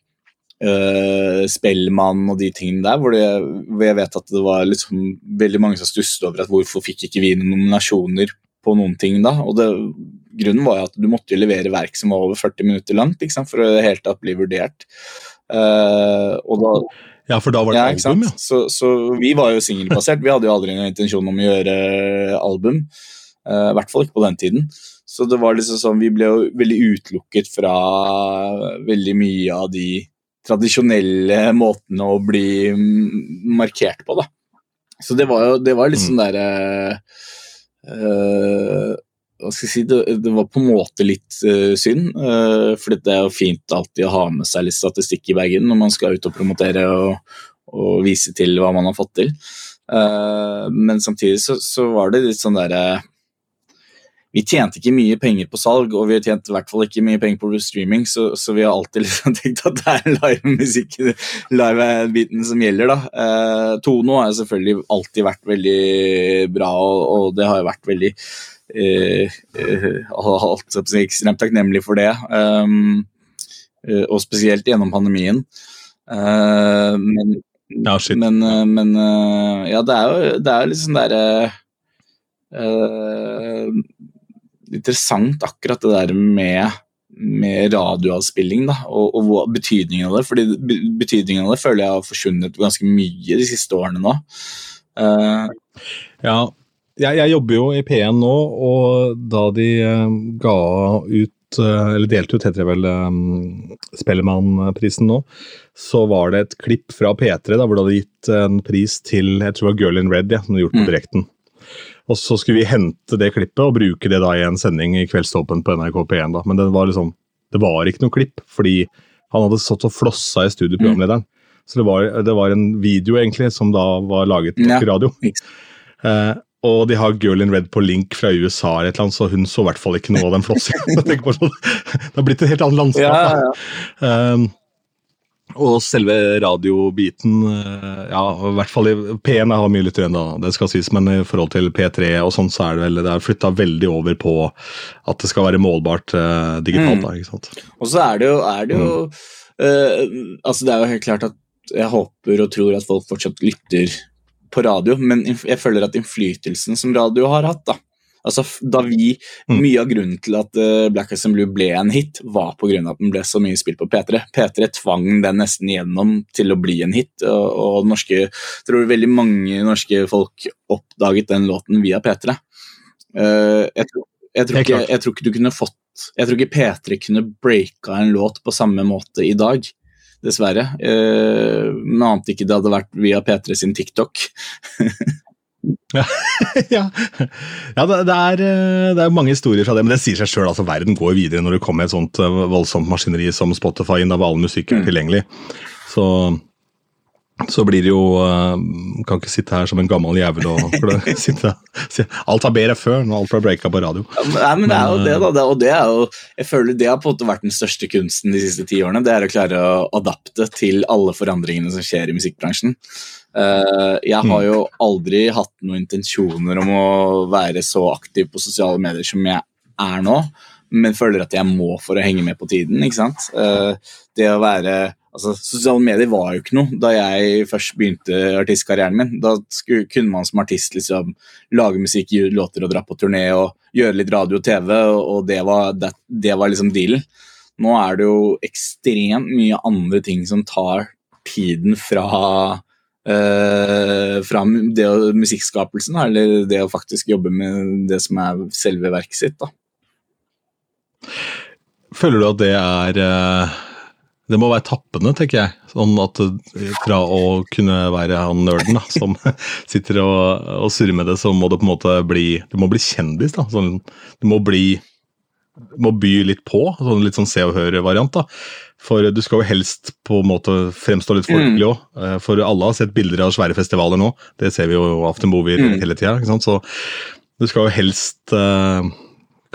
uh, Spellemann og de tingene der, hvor, det, hvor, jeg vet at det var liksom veldig mange som stusset over at hvorfor fikk ikke vi noen nominasjoner på noen ting da. Og det, grunnen var at du måtte levere verk som var over 40 minutter langt for å helt tatt bli vurdert. Uh, og da ja, for da var det ja, album, ja. Så, så, vi var jo singelbasert. Vi hadde jo aldri noen intensjon om å gjøre album. Uh, I hvert fall ikke på den tiden. Så det var liksom sånn, vi ble jo veldig utelukket fra veldig mye av de tradisjonelle måtene å bli markert på, da. Så det var jo det var litt mm. sånn derre uh, Uh, hva skal jeg si, det, det, var på en måte litt uh, synd. Uh, for det er jo fint alltid å ha med seg litt statistikk i bagen når man skal ut og promotere og, og vise til hva man har fått til. Men samtidig så, så, var det litt sånn derre vi tjente ikke mye penger på salg, og vi har tjent i hvert fall ikke mye penger på streaming, så, så vi har alltid liksom tenkt at det er live-musikk, live-biten som gjelder. da. Eh, Tono har selvfølgelig alltid vært veldig bra, og, og det har jo vært veldig eh, eh alt, ekstremt takknemlig for det. Um, og spesielt gjennom pandemien. Uh, men, ja, men, men uh, ja, det er jo det er sånn derre uh, interessant akkurat det der med, med radioavspilling da, og, og, betydningen av det. fordi Betydningen av det føler jeg har forsvunnet ganske mye de siste årene nå. Uh, ja, jeg, jeg, jobber jo i P1 nå, og da de uh, ga ut uh, eller delte ut heter det vel um, Spellemannprisen nå, så var det et klipp fra P3 da, hvor de hadde gitt en pris til jeg tror det var Girl in Red, ja, som de gjort på mm. direkten. Og så skulle vi hente det klippet og bruke det da i en sending i Kveldsåpen på NRK P1. da. Men det var liksom, det var ikke noe klipp, fordi han hadde stått og flossa i studio, programlederen. Mm. Så det var, det var, en video egentlig som da var laget på ja. radio. Eh, og de har Girl in Red på link fra USA, eller et eller annet, så hun så i hvert fall ikke noe av den flossingen. Sånn, det har blitt et helt annet landskap. Ja, ja. Um, Og selve radiobiten, eh, ja, i hvert fall i P1 har mye lyttere igjen, da, det skal sies, men i forhold til P3 og sånn, så er det vel det er flytta veldig over på at det skal være målbart uh, digitalt. Mm. da, ikke sant? Og så er det jo, er det jo eh, Altså, det er jo helt klart at jeg håper og tror at folk fortsatt lytter på radio, men jeg føler at innflytelsen som radio har hatt, da Altså, da vi, Mm. Mye av grunnen til at uh, Black Eyes Blue ble en hit, var på grunn av at den ble så mye spilt på P3. P3 tvang den nesten gjennom til å bli en hit, og, og norske, tror veldig mange norske folk oppdaget den låten via P3. Uh, jeg, tror, jeg, tror ikke, jeg tror ikke du kunne fått Jeg tror ikke P3 kunne breaka en låt på samme måte i dag. Dessverre. Uh, men ante ikke det hadde vært via P3 sin TikTok. ja, ja det, det, er, eh, det er mange historier fra det, men det sier seg sjøl. Altså, verden går videre når det kommer et sånt eh, voldsomt maskineri som Spotify inn, der all musikk er Mm. tilgjengelig. Så, så blir det jo eh, Kan ikke sitte her som en gammel jævel og sitte, si, Alt var bedre før, når alt ble breaka på radio. Ja, men- Nei, men det er jo det, da. Det, og det er jo Jeg føler det har på en måte vært den største kunsten de siste ti årene. Det er å klare å adapte til alle forandringene som skjer i musikkbransjen. Eh, jeg har Mm. jo aldri hatt noen intensjoner om å være så aktiv på sosiale medier som jeg er nå, men føler at jeg må for å henge med på tiden. ikke sant? Eh, det å være Altså, Sosiale medier var jo ikke noe da jeg først begynte artistkarrieren min. Da skulle, kunne man som artist liksom lage musikk, gi låter og dra på turné og gjøre litt radio og TV, og, og det, var, det, det var liksom dealen. Nå er det jo ekstremt mye andre ting som tar tiden fra eh, fra det musikkskapelsen, eller det å faktisk jobbe med det som er selve verket sitt. da. Føler du at det er eh, Det må være tappende, tenker jeg. Sånn at eh, Fra å kunne være han nerden da, som sitter og, og surrer med det, så må det på en måte bli Du må bli kjendis. da. Sånn, du må bli må by litt på. Sånn, litt sånn Se og Hør-variant. da. For du skal jo helst på en måte fremstå litt folkelig òg. For alle har sett bilder av svære festivaler nå. Det ser vi jo i Aften Movier Mm. hele tida. Så du skal jo helst eh,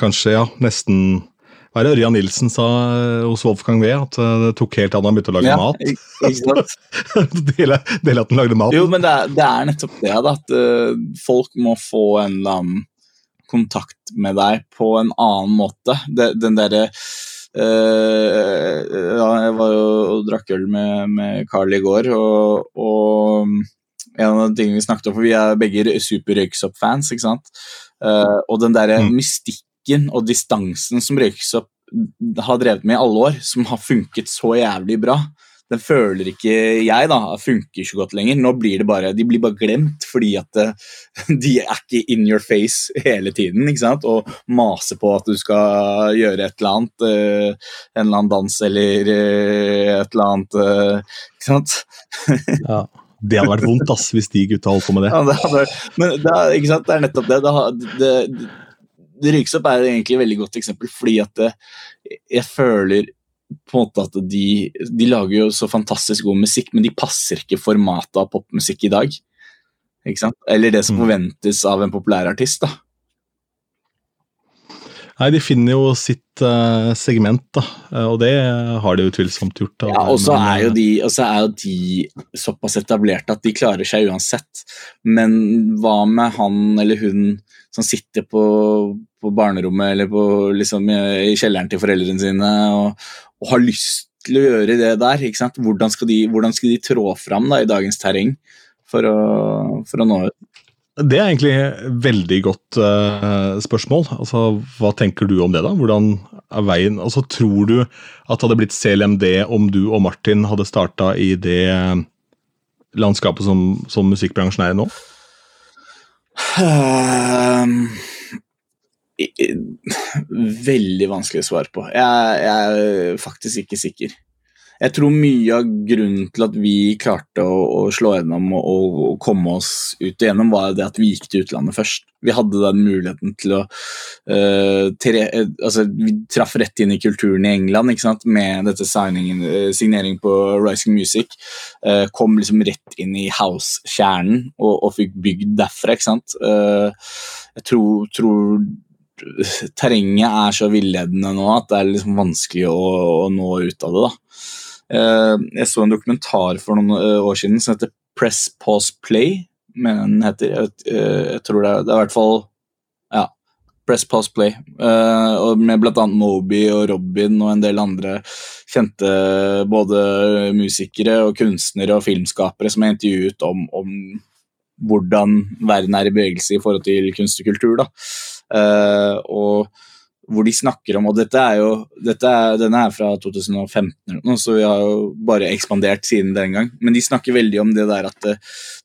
kanskje ja, nesten hva er det Ørjan Nilsen sa eh, hos Wolfgang V? At eh, det tok helt an da han begynte å lage mat. ikke- ikke? Dele dele at han lagde mat. Jo, men det er, det er nettopp det, da, at uh, folk må få en eller annen kontakt med deg på en annen måte. Det, den derre eh, ja, Jeg var jo og drakk øl med, med Carl i går, og, og en av de tingene vi snakket om, for vi er begge super Røyksopp-fans, ikke sant. Eh, og den derre Mm. mystikken og distansen som Røyksopp har drevet med i alle år, som har funket så jævlig bra, den føler ikke jeg da, funker så godt lenger. Nå blir det bare, De blir bare glemt fordi at eh, de er ikke in your face hele tiden. ikke sant? Og maser på at du skal gjøre et eller annet. eh, en eller annen dans eller eh, et eller annet. ikke sant? Ja. Det hadde vært vondt ass, hvis de gutta holdt på med det. Ja, det hadde, men det ikke sant? det er nettopp det. det, det, det, Ryksopp er egentlig et veldig godt eksempel, fordi at jeg føler på en måte at de, de lager jo så fantastisk god musikk, men de passer ikke formatet av popmusikk i dag. Ikke sant? Eller det som Mm. forventes av en populærartist. da. Nei, de finner jo sitt uh, segment, da. Eh, og det har de utvilsomt gjort. Da. Ja, og så er, jo eh, de, er jo de såpass etablerte at de klarer seg uansett. Men hva med han eller hun som sitter på, på barnerommet eller på, liksom, i kjelleren til foreldrene sine og, og har lyst til å gjøre det der? Ikke sant? Hvordan, skal de, hvordan skal de trå fram da, i dagens terreng for å, for å nå ut? Det er egentlig et veldig godt uh, spørsmål. Altså, Hva tenker du om det, da? Hvordan er veien Altså, Tror du at det hadde blitt CLMD om du og Martin hadde starta i det landskapet som, som musikkbransjen er i nå? I- veldig vanskelig å svare på. Jeg, jeg er faktisk ikke sikker. Jeg tror mye av grunnen til at vi klarte å, å slå gjennom og, og, komme oss ut igjennom, var det at vi gikk til utlandet først. Vi hadde den muligheten til å uh, tre, altså, Vi traff rett inn i kulturen i England ikke sant? med dette eh, signering på Rising Music. Uh, kom liksom rett inn i house-kjernen og, og fikk bygd derfra. ikke sant? Uh, jeg tror, tror terrenget er så villedende nå at det er liksom vanskelig å, å nå ut av det. da. Eh, jeg så en dokumentar for noen eh, år siden som heter Press Pause Play. Men den heter jeg, eh, jeg tror det er, det er i hvert fall ja, Press Pause Play. Med og med bl.a. Moby og Robin og en del andre kjente både musikere og kunstnere og filmskapere som er intervjuet om, om hvordan verden er i bevegelse i forhold til kunst og kultur. Da. Og hvor de snakker om Og dette er jo dette er, denne er fra 2015, så vi har jo bare ekspandert siden den gang. Men de snakker veldig om det der at det,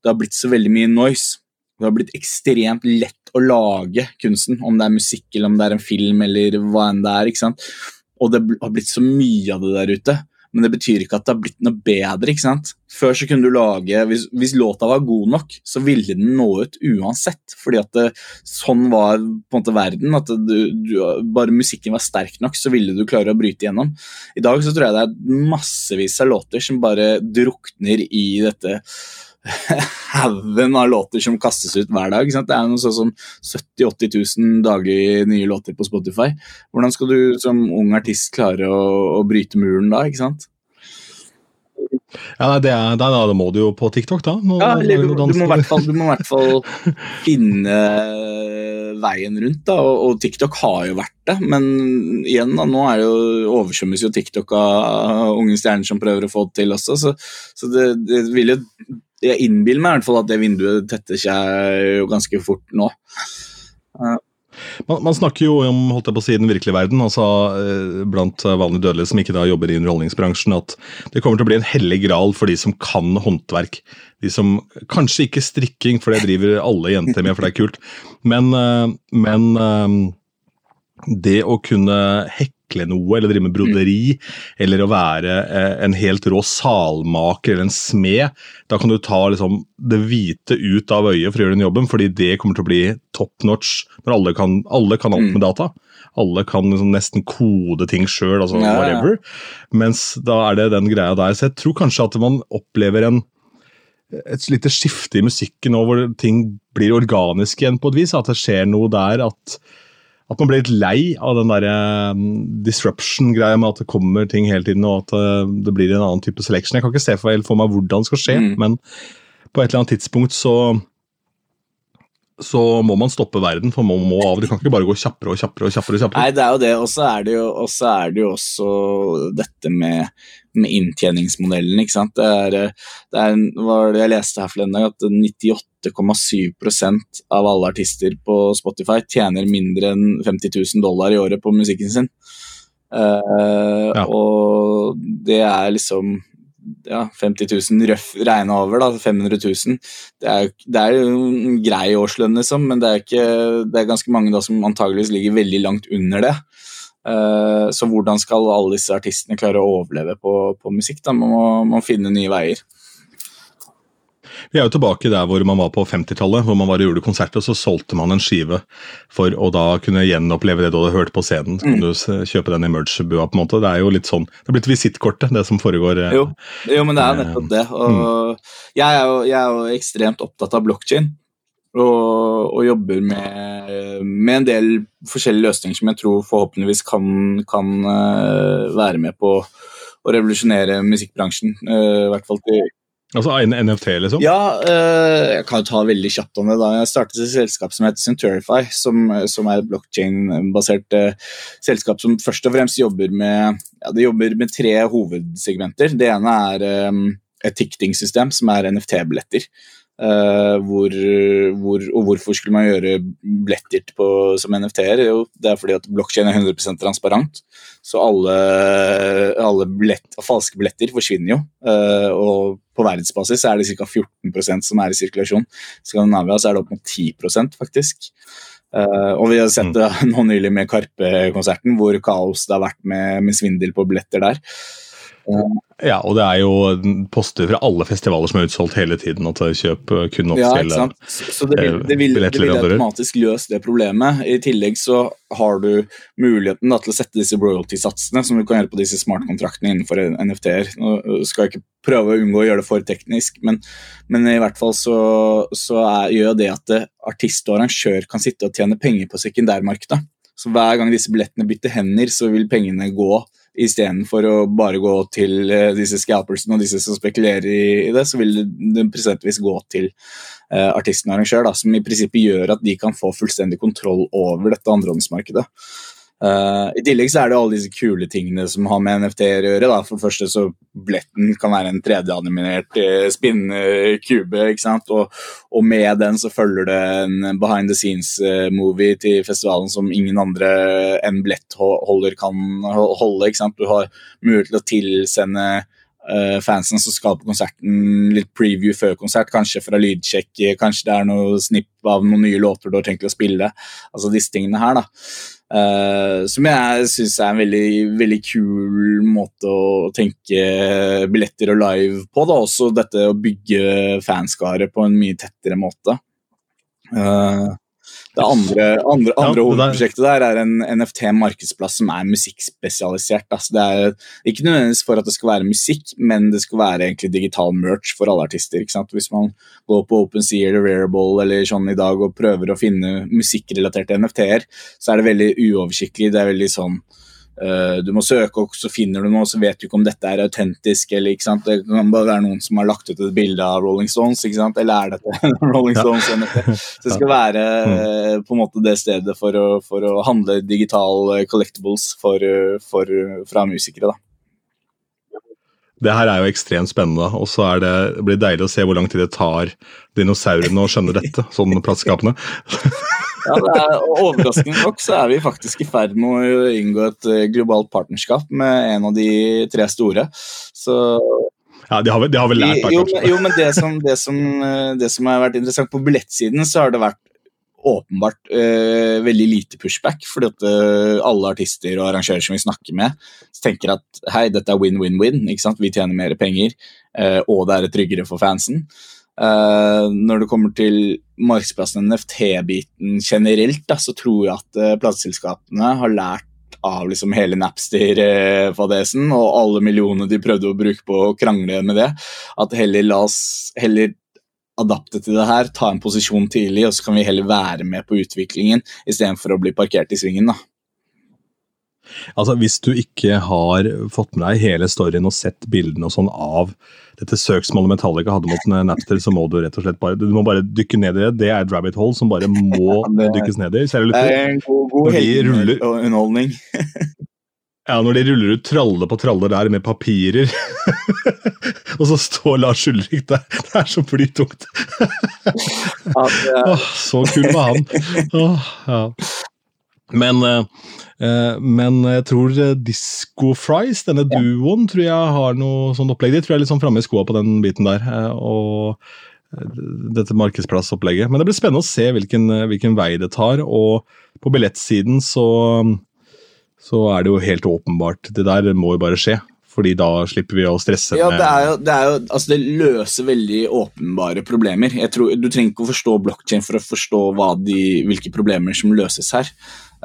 det har blitt så veldig mye noise. Det har blitt ekstremt lett å lage kunsten, om det er musikk eller om det er en film eller hva enn det er. ikke sant? Og det har blitt så mye av det der ute men det betyr ikke at det har blitt noe bedre. ikke sant? Før så kunne du lage, Hvis, hvis låta var god nok, så ville den nå ut uansett. fordi at det, Sånn var på en måte verden. at du, du, Bare musikken var sterk nok, så ville du klare å bryte igjennom. I dag så tror jeg det er massevis av låter som bare drukner i dette haugen av låter som kastes ut hver dag. Sant? Det er noe sånn som 70 000-80 000 daglig nye låter på Spotify. Hvordan skal du som ung artist klare å, å bryte muren da? ikke sant? Ja, det er, det da, da må du jo på TikTok, da. Nå, ja, eller, du, du, må i hvert fall, du må i hvert fall finne veien rundt, da, og, og, TikTok har jo vært det. Men igjen, da, nå er jo, oversvømmes jo TikTok av unge stjerner som prøver å få det til også, så, så det, det vil jo jeg innbiller meg i hvert fall at det vinduet tetter seg jo ganske fort nå. Uh. Man, man, snakker jo om holdt jeg på å si, den virkelige verden, altså eh, blant vanlige dødelige som ikke da jobber i underholdningsbransjen, at det kommer til å bli en hellig gral for de som kan håndverk. De som Kanskje ikke strikking, for det driver alle jenter med, for det er kult, men, eh, men eh, det å kunne hekle noe, eller drive med broderi, mm. eller å være eh, en helt rå salmaker eller en smed, da kan du ta liksom, det hvite ut av øyet for å gjøre den jobben, fordi det kommer til å bli top notch når alle kan, alle kan alt mm. med data. Alle kan liksom nesten kode ting sjøl, altså ja, whatever. Mens da er det den greia der. Så jeg tror kanskje at man opplever en et lite skifte i musikken nå, hvor ting blir organisk igjen på et vis. At det skjer noe der. at at man blir litt lei av den der um, disruption-greia med at det kommer ting hele tiden, og at uh, det blir en annen type selection. Jeg kan ikke se for, for meg hvordan det skal skje, mm. men på et eller annet tidspunkt så så må man stoppe verden, for man må av. Det kan ikke bare gå kjappere og kjappere. og kjappere. og kjappere. Nei, det er jo det, og så er det jo, er også dette med, med, inntjeningsmodellen. ikke sant? Det er, det er var det jeg leste her forleden dag, at 98,7% av alle artister på Spotify tjener mindre enn 50 000 dollar i året på musikken sin. Uh, ja. Og det er liksom ja, 50 000 røff regna over, da, 500 000. Det er, det er jo en grei årslønn, liksom, men det er, ikke, det er ganske mange da, som antageligvis ligger veldig langt under det. Uh, så hvordan skal alle disse artistene klare å overleve på, på musikk? da? Man må, man må finne nye veier. Vi er jo tilbake der hvor man var på 50-tallet, hvor man var og gjorde konsert, og så solgte man en skive for å da kunne gjenoppleve det du hadde hørt på scenen. Så mm. kan du kjøpe den i merch-bua, på en måte. Det er jo litt sånn, det er blitt visittkortet, det som foregår. Eh, jo, jo men det er nettopp det. Og mm. jeg, er jo, jeg, er jo, ekstremt opptatt av blokkjede. Og, og, jobber med, med, en del forskjellige løsninger som jeg tror forhåpentligvis kan, kan uh, være med på å revolusjonere musikkbransjen. Uh, I hvert fall til Altså en NFT, liksom? Ja, øh, jeg kan jo ta veldig kjapt om det. da. Jeg startet et selskap som heter Centurify, som, som er et blockchain-basert uh, selskap som først og fremst jobber med, ja, det jobber med tre hovedsegmenter. Det ene er et ticketing-system, som er NFT-billetter. Uh, hvor, hvor, og hvorfor skulle man gjøre billetter som NFT-er? Jo, det er fordi at blokkjeden er 100% transparent. Så alle, alle billett, falske billetter forsvinner jo. Uh, og på verdensbasis er det ca. 14% som er i sirkulasjon. I Skandinavia så er det opp mot 10% faktisk. Uh, og vi har sett det mm. nå nylig med Karpe-konserten, hvor kaos det har vært med, med svindel på billetter der. Ja, og det er jo poster fra alle festivaler som er utsolgt hele tiden. at Kjøp kun offisielle ja, Så det vil, det, vil, det vil, automatisk løse det problemet. I tillegg så har du muligheten da, til å sette disse royalty-satsene som du kan gjøre på disse smart-kontraktene innenfor NFT-er. Nå skal jeg ikke prøve å unngå å gjøre det for teknisk, men, men i hvert fall så, så er, gjør det at artist og arrangør kan sitte og tjene penger på sekundærmarkedet. Så hver gang disse billettene bytter hender, så vil pengene gå Istedenfor å bare gå til uh, disse scalpersene og disse som spekulerer i det, så vil det, presentvis gå til uh, artisten og arrangør, da, som i prinsippet gjør at de kan få fullstendig kontroll over dette andrehåndsmarkedet. Uh, I tillegg så er det alle disse kule tingene som har med NFT-er å gjøre. Da. For det første så Bletten kan være en 3D-animinert uh, spinnekube. kube. ikke sant? Og, og, med den så følger det en behind the scenes-movie uh, til festivalen som ingen andre enn Blett-holder kan holde. ikke sant? Du har mulighet til å tilsende fansen som skal på konserten, litt preview før konsert, kanskje fra lydsjekk, kanskje det er noe snipp av noen nye låter du har tenkt å spille. Altså disse tingene her, da. Uh, som jeg syns er en veldig, veldig kul måte å tenke billetter og live på. Da. Også dette å bygge fanskare på en mye tettere måte. Uh, det andre, andre, andre ja, hovedprosjektet der er en NFT-markedsplass som er musikkspesialisert. Altså det er ikke nødvendigvis for at det skal være musikk, men det skal være egentlig digital merch for alle artister. Hvis man går på OpenSea eller Rarible eller sånn i dag og prøver å finne musikkrelaterte NFT-er, så er det veldig uoversiktlig. Det er veldig sånn du må søke, og så finner du noe, så vet du ikke om dette er autentisk. eller ikke sant? Det kan bare være noen som har lagt ut et bilde av Rolling Stones, ikke sant? eller er dette Rolling Stones? Ja. Så det skal være uh, på en måte det stedet for å, for å handle digital uh, collectibles for, for, fra musikere. da. Det her er jo ekstremt spennende, og så det, det blir deilig å se hvor lang tid det tar dinosaurene å skjønne dette, sånn plateskapene. Ja, det er, Overraskende nok så er vi faktisk i ferd med å inngå et eh, globalt partnerskap med en av de tre store. Så ja, de har, vel, de har vel lært, da, kanskje. Jo, jo, men det som, det, som, eh, det som, har vært interessant På billettsiden så har det vært åpenbart uh, veldig lite pushback, fordi at uh, alle artister og arrangører som vi snakker med, tenker at hei, dette er win-win-win. Vi tjener mer penger, uh, og det er tryggere for fansen. Uh, når det kommer til markedsplassen NFT-biten generelt, da, så tror jeg at uh, plateselskapene har lært av liksom hele Napster-fadesen og alle millionene de prøvde å bruke på å krangle med det, at heller la oss heller adapte til det her, ta en posisjon tidlig, og så kan vi heller være med på utviklingen istedenfor å bli parkert i svingen. da. Altså, Hvis du ikke har fått med deg hele storyen og sett bildene og sånn av dette søksmålet Metallica hadde mot Napster, så må du rett og slett bare du må bare dykke ned i det. Det er et rabbit hole som bare må ja, dykkes ned i. Det er en god, god underholdning. ja, når de ruller ut tralle på tralle der med papirer, og så står Lars Ulrik der. Det er så er... Åh, så kul var han. Åh, ja. Men uh, Eh, men jeg tror eh, Disco Fries, denne duoen, tror jeg har noe sånt opplegg. De tror jeg er litt sånn framme i skoa på den biten der. Eh, og dette markedsplassopplegget. Men det blir spennende å se hvilken, hvilken vei det tar. Og på billettsiden så, så er det jo helt åpenbart. Det der må jo bare skje fordi da slipper vi å stresse ja, det, er jo, det, er jo, altså det løser veldig åpenbare problemer. Tror, du trenger ikke å forstå blokkjede for å forstå de, hvilke problemer som løses her.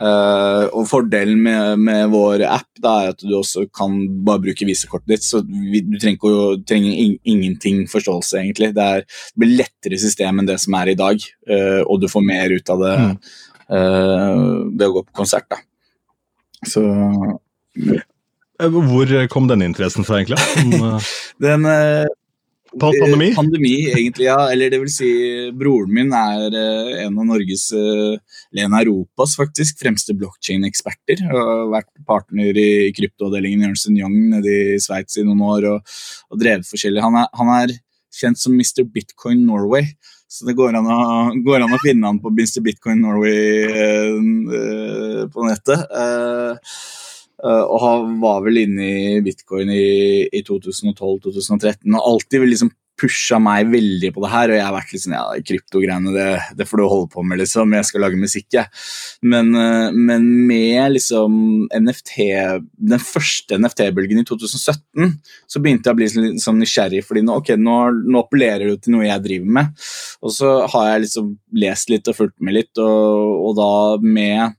Uh, og Fordelen med, med, vår app da, er at du også kan bare bruke visekortet ditt. så vi, Du trenger, ikke, trenger in, ingenting forståelse, egentlig. Det, er, det, blir lettere system enn det som er i dag, uh, og du får mer ut av det mm. uh, ved å gå på konsert. da. Så Hvor kom denne interessen fra, egentlig? Den, Pandemi? Pandemi, egentlig, ja. Eller det vil si, broren min er uh, en av Norges, eller en av Europas faktisk, fremste blockchain-eksperter. Har vært partner i kryptoavdelingen i Ernst Young nede i Sveits i noen år og, og drevet forskjellig. Han er, han er, kjent som Mr. Bitcoin Norway. Så det går an å, går an å finne han på Mr. Bitcoin Norway uh, på nettet. Uh, og var vel inne i bitcoin i, i 2012-2013 og alltid liksom pusha meg veldig på det her. Og jeg har vært litt sånn ja, kryptogreiene, det, det får du holde på med, liksom. Jeg skal lage musikk, jeg. Men, uh, men med liksom NFT Den første NFT-bølgen i 2017 så begynte jeg å bli sånn, sånn nysgjerrig, fordi nå, okay, nå, nå, appellerer du til noe jeg driver med. Og så har jeg liksom lest litt og fulgt med litt, og, og da med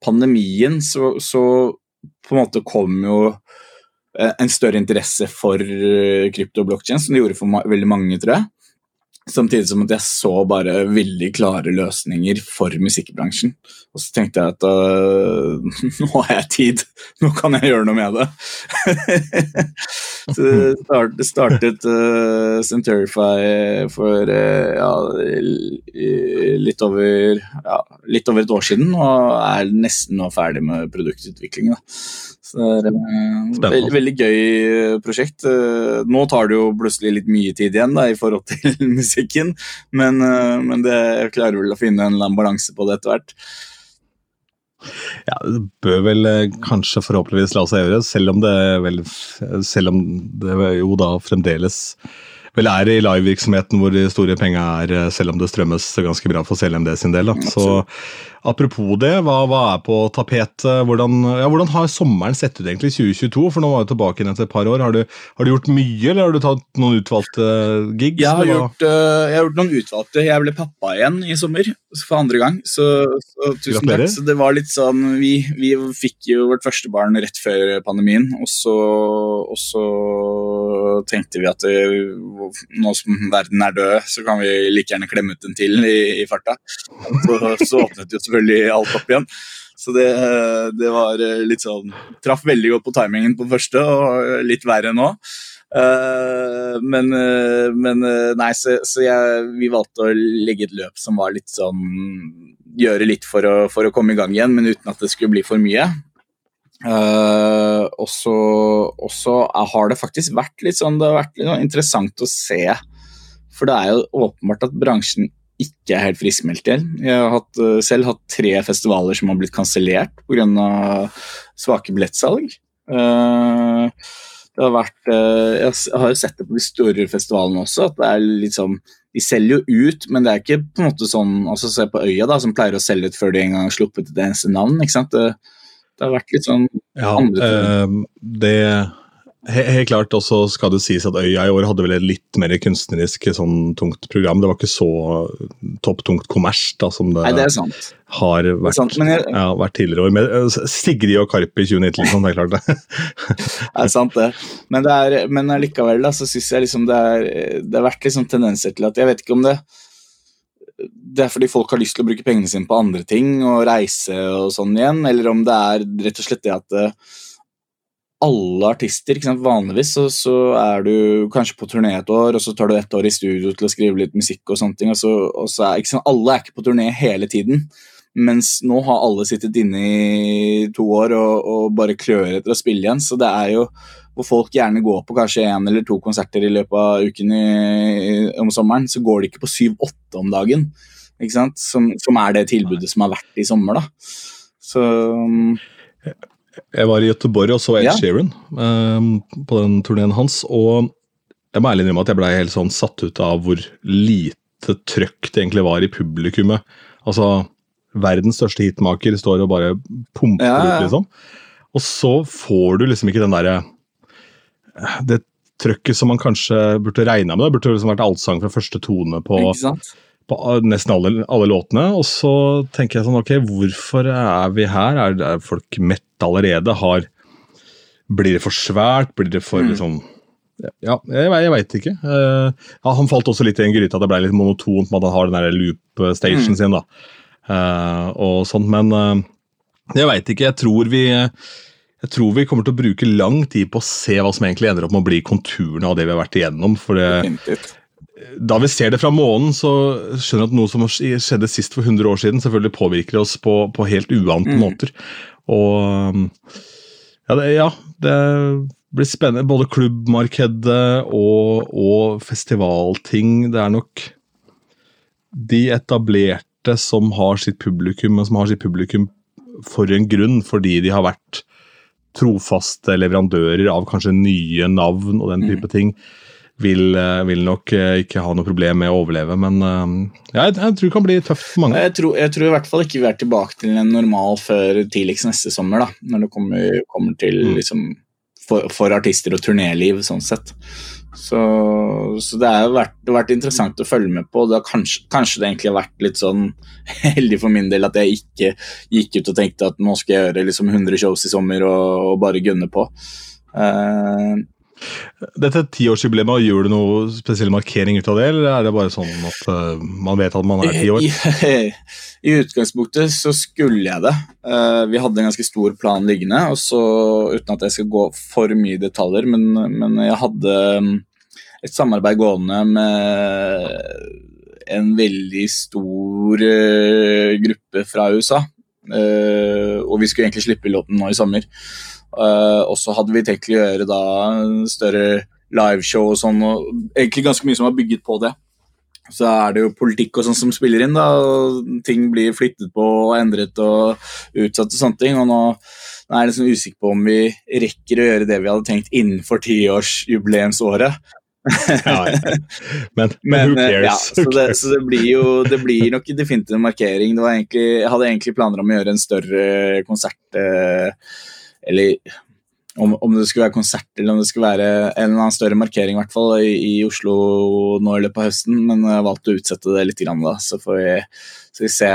pandemien så, så på en måte kom jo eh, en større interesse for eh, krypto og blokkjede, som det gjorde for veldig mange, tror jeg. Samtidig som at jeg så bare veldig klare løsninger for musikkbransjen. Og så tenkte jeg at uh, nå har jeg tid, nå kan jeg gjøre noe med det. så det startet uh, Centurify for uh, ja, litt, over, ja, litt over et år siden, og er nesten nå ferdig med produktutviklingen. Så det er et veldig, veldig, gøy prosjekt. Nå tar det jo plutselig litt mye tid igjen da, i forhold til musikken, men, men det, jeg klarer vel å finne en eller annen balanse på det etter hvert. Ja, Det bør vel eh, kanskje forhåpentligvis la seg gjøre, selv om det, vel, selv om det jo da fremdeles vel er i livevirksomheten hvor de store penga er, eh, selv om det strømmes ganske bra for CLMD sin del. Da. Så Apropos det, hva, hva er på tapetet? Hvordan, ja, hvordan, har sommeren sett ut egentlig i 2022? For nå var du tilbake igjen etter et par år. Har du, har du, gjort mye, eller har du tatt noen utvalgte gigs? Jeg har, gjort, uh, jeg har gjort, noen utvalgte. Jeg ble pappa igjen i sommer for andre gang. Så, så tusen Gratulerer. takk. Så det var litt sånn vi, vi, fikk jo vårt første barn rett før pandemien, og så, og så tenkte vi at det, nå som verden er død, så kan vi like gjerne klemme ut en til i, i farta. Så, så åpnet jo selvfølgelig alt opp igjen. Så det, det, var litt sånn Traff veldig godt på timingen på første, og litt verre nå. Uh, men, uh, men uh, nei, så, så jeg, vi valgte å legge et løp som var litt sånn Gjøre litt for å, for å komme i gang igjen, men uten at det skulle bli for mye. Og så har det faktisk vært litt sånn Det har vært litt sånn interessant å se. For det er jo åpenbart at bransjen ikke er helt friskmeldt igjen. Jeg har hatt, uh, selv hatt tre festivaler som har blitt kansellert pga. svake billettsalg. Uh, det har vært, uh, jeg har jo sett det på de store festivalene også, at det er litt sånn De selger jo ut, men det er ikke på en måte sånn altså Se på Øya, da, som pleier å selge ut før de en gang har sluppet et eneste navn. ikke sant? Det, det har vært litt sånn ja, andre ting. det Helt klart, og så skal det sies at Øya i år hadde vel et litt mer kunstnerisk sånn tungt program. Det var ikke så topptungt kommers da, som det, Nei, det har vært, det sant, jeg, ja, vært, tidligere år. Med eh, Sigrid og Karp i 2019, liksom, det er klart det. det er sant, det. Men, det er, men likevel da, så syns jeg liksom det, er, det har vært liksom tendenser til at Jeg vet ikke om det det er fordi folk har lyst til å bruke pengene sine på andre ting og reise og sånn igjen, eller om det er rett og slett det at eh, alle artister. Vanligvis så, så, er du kanskje på turné et år, og så tar du ett år i studio til å skrive litt musikk. og sånne ting, og så, og så er, sant, Alle er ikke på turné hele tiden. Mens nå har alle sittet inne i to år og, og bare klør etter å spille igjen. Så det er jo hvor folk gjerne går på kanskje én eller to konserter i løpet av uken i, om sommeren, så går de ikke på syv-åtte om dagen. Ikke sant? Som, som, er det tilbudet som har vært i sommer. da. Så jeg var i Göteborg og så Ed ja. Sheeran um, på den turneen hans. Og jeg må ærlig innrømme at jeg ble helt sånn satt ut av hvor lite trøkk det egentlig var i publikummet. Altså, verdens største hitmaker står og bare pumper ja, ja. ut, liksom. Og så får du liksom ikke den derre Det trøkket som man kanskje burde regna med. Det burde liksom vært allsang fra første tone på på nesten alle, alle, låtene. Og så tenker jeg sånn, ok, hvorfor er vi her? Er, er folk mett allerede? Har, blir det for svært? Blir det for mm. liksom Ja, jeg, jeg veit ikke. Uh, ja, han falt også litt i en gryte at det ble litt monotont med at han har den der loop stationen mm. sin. da. Uh, og sånt, Men uh, jeg veit ikke. Jeg tror vi jeg tror vi kommer til å bruke lang tid på å se hva som egentlig ender opp med å bli konturene av det vi har vært igjennom. for det, da vi ser det fra månen, så skjønner vi at noe som skjedde sist for 100 år siden, selvfølgelig påvirker oss på, på helt uante mm. måter. Og ja det, ja det, blir spennende. Både klubbmarkedet og, og, festivalting. Det er nok de etablerte som har sitt publikum, men som har sitt publikum for en grunn, fordi de har vært trofaste leverandører av kanskje nye navn og den type mm. ting vil, eh, vil, nok eh, ikke ha noe problem med å overleve. Men eh, ja, jeg, jeg, tror det kan bli tøft for mange. Jeg tror, jeg tror, i hvert fall ikke vi er tilbake til en normal før tidligst neste sommer. da, Når det kommer, kommer til mm. liksom, for, for, artister og turnéliv, sånn sett. Så, så det har vært, vært, interessant å følge med på. Det har kanskje, kanskje, det egentlig har vært litt sånn heldig for min del at jeg ikke gikk ut og tenkte at nå skal jeg gjøre liksom 100 shows i sommer og, og bare gunne på. Uh, Dette tiårsjubileet, gjør du noe spesiell markering ut av det, eller er det bare sånn at uh, man vet at man er ti år? I, I, utgangspunktet så skulle jeg det. Uh, vi hadde en ganske stor plan liggende, og så, uten at jeg skal gå for mye i detaljer, men, men jeg hadde um, et samarbeid gående med en veldig stor uh, gruppe fra USA. og vi skulle egentlig slippe låten nå i sommer. Uh, og så hadde vi tenkt å gjøre da større liveshow og sånn, og egentlig ganske mye som var bygget på det. Så er det jo politikk og sånn som spiller inn, da, og ting blir flyttet på og endret og utsatt og sånne ting. Og nå, nå er jeg liksom usikker på om vi rekker å gjøre det vi hadde tenkt innenfor tiårsjubileumsåret. ja, men, men, who eh, cares? Ja, så, det, så det, blir jo det blir nok definitivt en markering. Egentlig, jeg hadde egentlig planer om å gjøre en større konsert. Eh, eller om, om, det skulle være konsert eller om det skulle være en eller annen større markering i hvert fall i, i Oslo nå i løpet av høsten, men jeg valgte å utsette det litt. Grann, da, så får vi, så vi se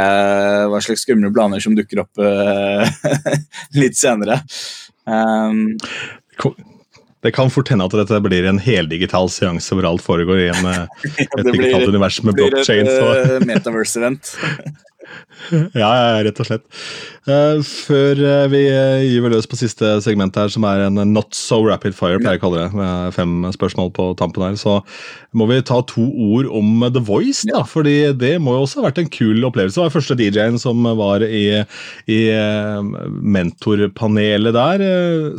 hva slags skumle planer som dukker opp uh, litt senere. Um, det kan fort hende at dette blir en heldigital seanse hvor alt foregår i en, eh, et digitalt univers med blockchain. Det blir et et metaverse-event. ja, rett og slett. Uh, før uh, vi gyver løs på siste segment her, som er en not so rapid fire, pleier jeg å kalle det, med fem spørsmål på tampen her, så må vi ta to ord om The Voice, da. Fordi det må jo også ha vært en kul opplevelse. Det var første DJ-en som var i, i mentorpanelet der,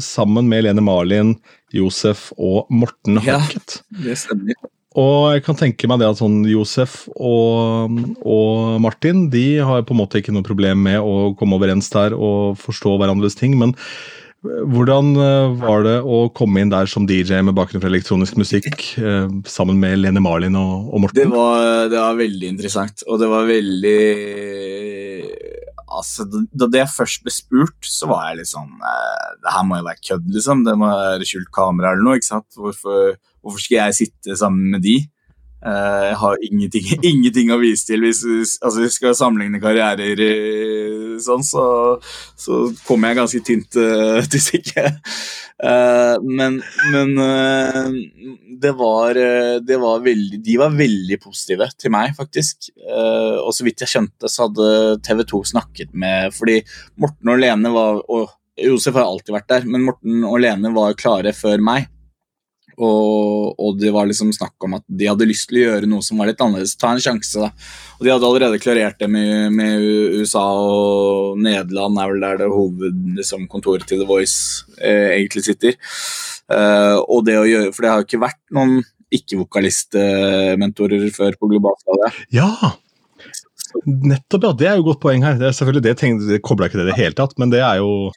sammen med Lene Marlin, Josef og Morten Harket. Ja, det stemmer. Og jeg kan tenke meg det at sånn Josef og, og, Martin de har på en måte ikke noe problem med å komme overens der og forstå hverandres ting. Men eh, hvordan eh, var det å komme inn der som DJ med bakgrunn fra elektronisk musikk eh, sammen med Lene Marlin og, og Morten? Det var, det var, veldig interessant, og det var veldig Altså, da det først ble spurt, så var jeg litt sånn Det her må jo være kødd, liksom. Det må være skjult kamera eller noe. ikke sant? Hvorfor Hvorfor skal jeg sitte sammen med de? Uh, jeg har ingenting, ingenting, å vise til. Hvis altså, vi skal sammenligne karrierer sånn, så, så kommer jeg ganske tynt uh, til stykket. Men, men det var, det var veldig, De var veldig positive til meg, faktisk. og så vidt jeg skjønte, så hadde TV 2 snakket med Fordi Morten og Lene var og Josef har alltid vært der, men Morten og Lene var klare før meg. Og, og, det var liksom snakk om at de hadde lyst til å gjøre noe som var litt annerledes. Ta en sjanse, da. Og de hadde allerede klarert det med, med USA og Nederland, er vel der det hovedkontoret liksom, til The Voice eh, egentlig sitter. Eh, og det å gjøre, For det har jo ikke vært noen ikke-vokalistmentorer før på globalskala. Ja, nettopp, ja. Det er jo et godt poeng her. Det er selvfølgelig det, det kobla ikke det i det hele tatt, men det er jo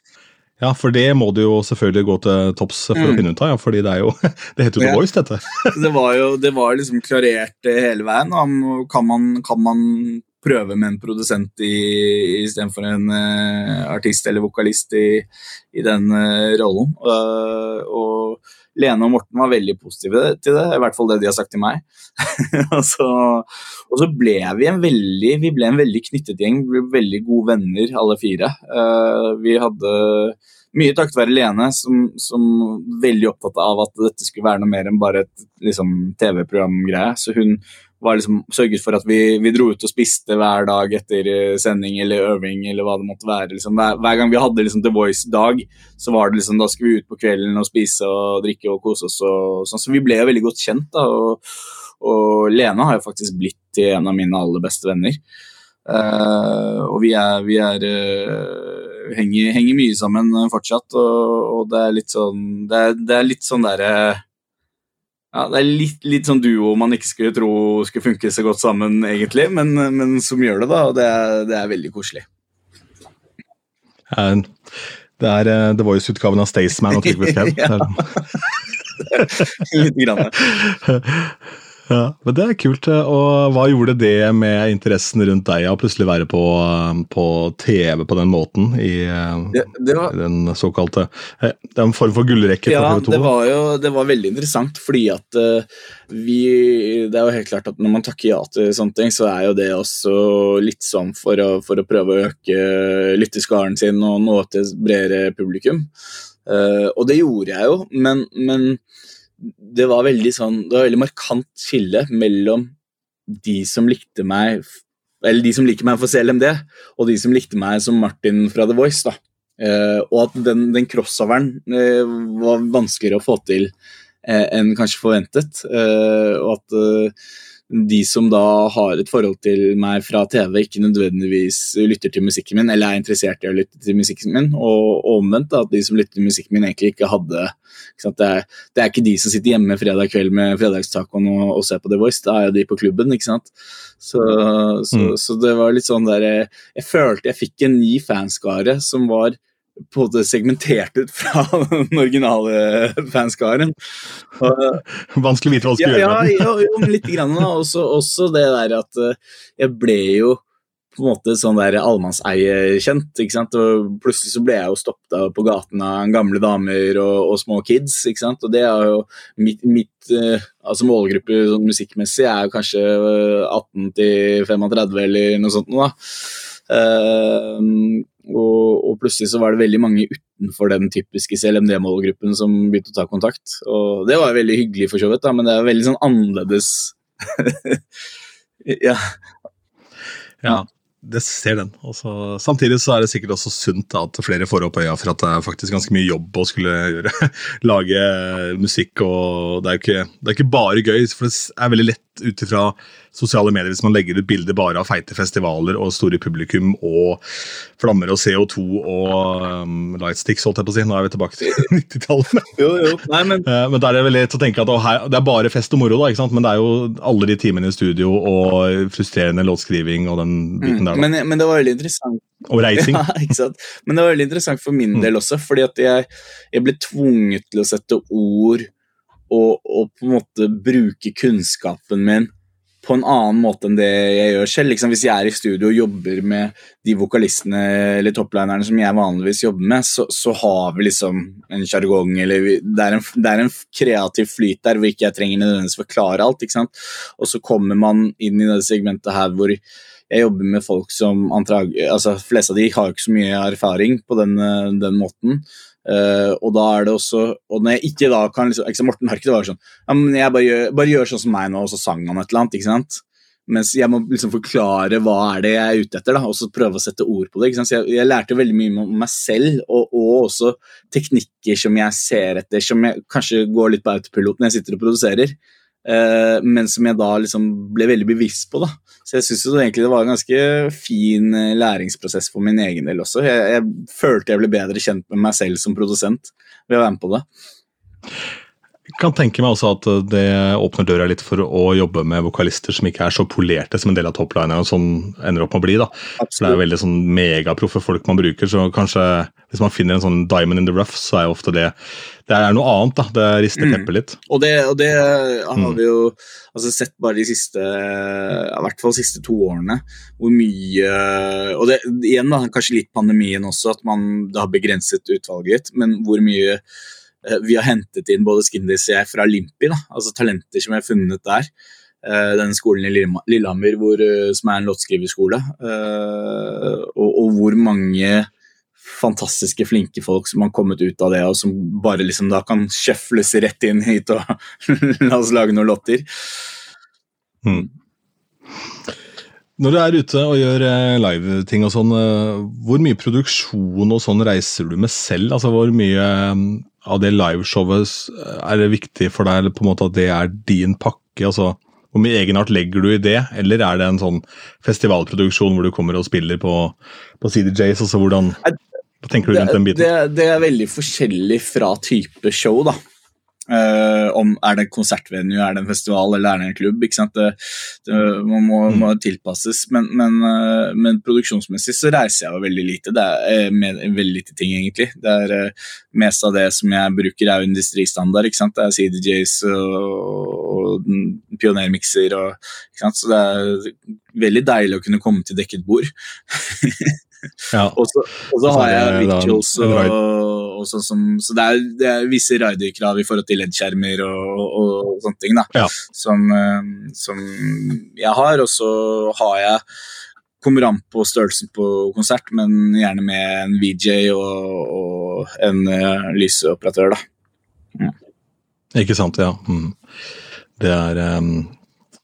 ja, for det må du jo selvfølgelig gå til topps for mm. å finne ut av, ja, fordi det er jo Det heter jo The Voice, dette. det var jo det var liksom klarert hele veien. Kan man, kan man prøve med en produsent istedenfor en uh, artist eller vokalist i, i den uh, rollen? Uh, og Lene og Morten var veldig positive til det, i hvert fall det de har sagt til meg. og, så, og, så, ble vi en veldig vi ble en veldig knyttet gjeng, vi ble veldig gode venner alle fire. Uh, vi hadde mye takket være Lene, som, som veldig opptatt av at dette skulle være noe mer enn bare et liksom, TV-programgreie. Så hun liksom, sørget for at vi, vi, dro ut og spiste hver dag etter eh, sending eller øving eller hva det måtte være. Liksom. Hver, hver, gang vi hadde liksom, The Voice-dag, så var det liksom, da skulle vi ut på kvelden og spise og drikke og kose oss. Og, sånn. Så vi ble veldig godt kjent. da, og, og Lena har jo faktisk blitt til en av mine aller beste venner. Uh, og vi er, vi er uh, henger, henger, mye sammen fortsatt, og, og, det er litt sånn Det er, det er litt sånn derre uh, ja, Det er litt, litt, sånn duo man ikke skulle tro skulle funke så godt sammen, egentlig, men, men som gjør det, da, og det er, det er veldig koselig. det er uh, The Voice-utgaven av Staysman og Trygve Fred. Litt grann. Ja, men Det er kult. og Hva gjorde det med interessen rundt deg å plutselig være på, på, TV på den måten? I, det, det var, i den såkalte eh, Den form for gullrekke ja, TV 2? Det var jo det var veldig interessant, fordi at vi Det er jo helt klart at når man takker ja til sånne ting, så er jo det også litt sånn for å, for å prøve å øke lytteskaren sin og nå til bredere publikum. Og det gjorde jeg jo, men, men det var veldig sånn Det var veldig markant skille mellom de som likte meg Eller de som liker meg for CLMD, og de som likte meg som Martin fra The Voice. da. Eh, og at den, den crossoveren eh, var vanskeligere å få til eh, enn kanskje forventet. Eh, og at eh, de som da har et forhold til meg fra TV, ikke nødvendigvis lytter til musikken min, eller er interessert i å lytte til musikken min, og, og omvendt, da, at de som lytter til musikken min, egentlig ikke hadde ikke det, er, det, er, ikke de som sitter hjemme fredag kveld med fredagstacoen og, og, ser på The Voice, da er jo de på klubben, ikke sant. Så, så, mm. så det var litt sånn der Jeg følte jeg fikk en ny fanskare som var på en måte segmentert ut fra den originale fanskaren. Vanskelig å vite hva du skal ja, gjøre. Ja, jo, jo, litt grann. Også, også, det der at eh, jeg ble jo på en måte sånn der allemannseie-kjent. ikke sant? Og Plutselig så ble jeg jo stoppet på gaten av gamle damer og, og, små kids. ikke sant? Og det er jo mitt, mitt uh, altså målgruppe sånn musikkmessig er jo kanskje 18 eh, til 35 eller noe sånt da. Uh, og, og, plutselig så var det veldig mange utenfor den typiske CLMD-målgruppen som begynte å ta kontakt. Og det var veldig hyggelig, for så vidt, da, men det er veldig sånn annerledes ja. ja. Det ser den. Også, samtidig så er det sikkert også sunt at flere får opp øya for at det er faktisk ganske mye jobb å skulle gjøre. Lage musikk og Det er jo ikke, det er ikke bare gøy, for det er veldig lett ut ifra sosiale medier hvis man legger ut bilder bare av feite festivaler og store publikum og flammer og CO2 og um, lightsticks, holdt jeg på å si. Nå er vi tilbake til 90-tallet. men... Uh, men der er det veldig lett å tenke at å, her, det er bare fest og moro, da, ikke sant? men det er jo alle de timene i studio og frustrerende låtskriving og den biten mm, der. Da. Men, men, det var veldig interessant. Og reising. Ja, ikke sant? Men det var veldig interessant for min mm. del også, fordi at jeg, jeg ble tvunget til å sette ord og, og, på en måte bruke kunnskapen min på en annen måte enn det jeg gjør selv. Liksom, hvis jeg er i studio og jobber med de vokalistene eller topplinerne som jeg vanligvis jobber med, så, så har vi liksom en sjargong eller vi, det, er en, det er en kreativ flyt der hvor ikke jeg trenger nødvendigvis forklare alt. ikke sant? Og så kommer man inn i det segmentet her hvor jeg jobber med folk som antrag, altså fleste av de har ikke så mye erfaring på den, den måten. Uh, og da er det også Og når jeg ikke da kan liksom, ikke Morten Harket var sånn ja, men jeg bare gjør, bare gjør, sånn som meg nå, og så sang han et eller annet. ikke sant? Mens jeg må liksom forklare hva er det jeg er ute etter, da, og så prøve å sette ord på det. ikke sant? Så jeg, jeg lærte veldig mye om meg selv, og, og, også teknikker som jeg ser etter, som jeg kanskje går litt på autopilot når jeg sitter og produserer. Uh, men som jeg da liksom ble veldig bevisst på. da. Så jeg syns egentlig det var en ganske fin eh, læringsprosess for min egen del også. Jeg, jeg følte jeg ble bedre kjent med meg selv som produsent ved å være med på det. Kan tenke meg også at det åpner døra litt for å jobbe med vokalister som ikke er så polerte som en del av toplinerne som ender opp med å bli. da. For Det er veldig sånn megaproffe folk man bruker, så kanskje hvis man finner en sånn diamond in the rough, så er jo ofte det det er noe annet. da, Det rister mm. teppet litt. Og det, og det har mm. vi jo altså, sett bare de siste i hvert fall de siste to årene, hvor mye Og det igjen da, kanskje litt pandemien også, at man det har begrenset utvalget, men hvor mye Eh, vi har hentet inn både Skindis og jeg fra Limpi, da, altså talenter som vi har funnet der. Denne den skolen i Lillehammer hvor, uh, som er en låtskriverskole. Og, og, hvor mange fantastiske, flinke folk som har kommet ut av det, og som bare liksom da kan sjøfles rett inn hit og la oss lage noen låter. Hmm. Når du er ute og gjør live-ting og sånn, hvor mye produksjon og sånn reiser du med selv? Altså Hvor mye av det liveshowet er det viktig for deg på en måte at det er din pakke? altså Hvor mye egenart legger du i det, eller er det en sånn festivalproduksjon hvor du kommer og spiller på, på CDJs? altså hvordan, Hva tenker du rundt den biten? Det, det, er veldig forskjellig fra type show. da. Uh, om Er det en konsertvenue, er det en festival eller er det en klubb? ikke sant? Det, det man må, mm. må, tilpasses. Men, men, uh, men, produksjonsmessig så reiser jeg jo veldig lite. Det er uh, med, veldig lite ting, egentlig. Det er Mest av det som jeg bruker, er jo industristandard. ikke sant? Det er CDJs og, og pionermikser. Og, ikke sant? Så det er veldig deilig å kunne komme til dekket bord. Ja. og, så, og, så, har jeg rituals og, og sånn som Så det er, det er visse riderkrav i forhold til LED-skjermer og, og, sånne ting da, ja. som, eh, som, jeg har. Og så har jeg Kommer an på størrelsen på konsert, men gjerne med en VJ og, en uh, lysoperatør, da. Mm. Ikke sant, ja. Mm. Det er um,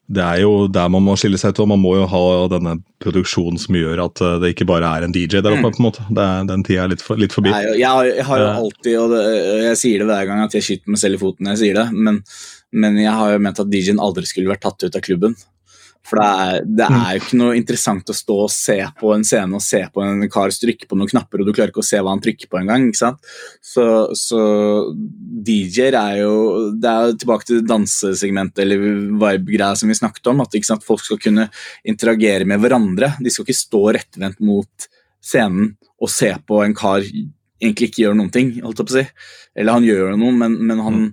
det er jo der man må skille seg ut, og man må jo ha denne produksjonen som gjør at uh, det ikke bare er en DJ der oppe. Mm. på en måte. Det er, den tida er litt, for, litt forbi. Nei, jeg, har- jeg har jo alltid, og det, jeg sier det hver gang at jeg skyter meg selv i foten når jeg sier det, men, men jeg har jo ment at DJ-en aldri skulle vært tatt ut av klubben. For det er, det er jo ikke noe interessant å stå og se på en scene og se på en kar trykke på noen knapper, og du klarer ikke å se hva han trykker på engang. Så, så DJ-er er jo Det er jo tilbake til dansesegmentet eller vibe-greia som vi snakket om. At folk skal kunne interagere med hverandre. De skal ikke stå rettvendt mot scenen og se på en kar egentlig ikke gjør noen ting. holdt jeg på å si. Eller han gjør noe, men, men han,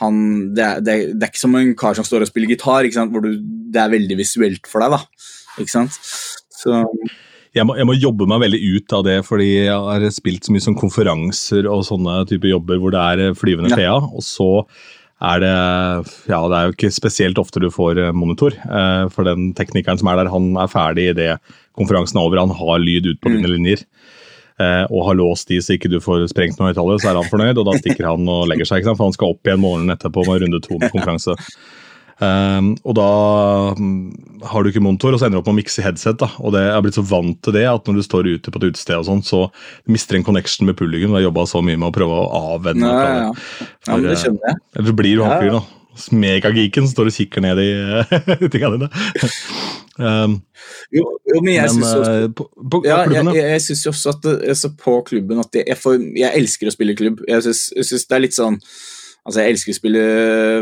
han det, er, det, er, det er ikke som en kar som står og spiller gitar, hvor du, det er veldig visuelt for deg. da. Ikke sant? Så jeg må, jeg må jobbe meg veldig ut av det, fordi jeg har spilt så mye sånn konferanser og sånne typer jobber hvor det er flyvende flyvende Ja. Og så er det Ja, det er jo ikke spesielt ofte du får eh, monitor, eh, for den teknikeren som er der, han er ferdig idet konferansen er over, han har lyd ut på Mm. dine linjer. Eh, Og har låst de så ikke du får sprengt noe i tallet, så er han fornøyd, og da stikker han og legger seg. For han skal opp igjen morgenen etterpå med runde to med konferanse. Um, og da mm, har du ikke monitor, og så ender du opp med å mikse headset. da, og det Jeg er blitt så vant til det at når du står ute på et utested, og sånn, så mister du en connection med publikum. Du har jobba så mye med å prøve å avvenne ja, ja, ja. men det jeg. Eller blir jo han fyren, da. Megageeken står og kikker ned i tingene dine. um, Jo, jo men jeg syns også eh, på, på Ja, jeg, jeg, synes også at det, altså på klubben at jeg, jeg, får, jeg elsker å spille klubb. Jeg syns det er litt sånn Altså, jeg elsker å spille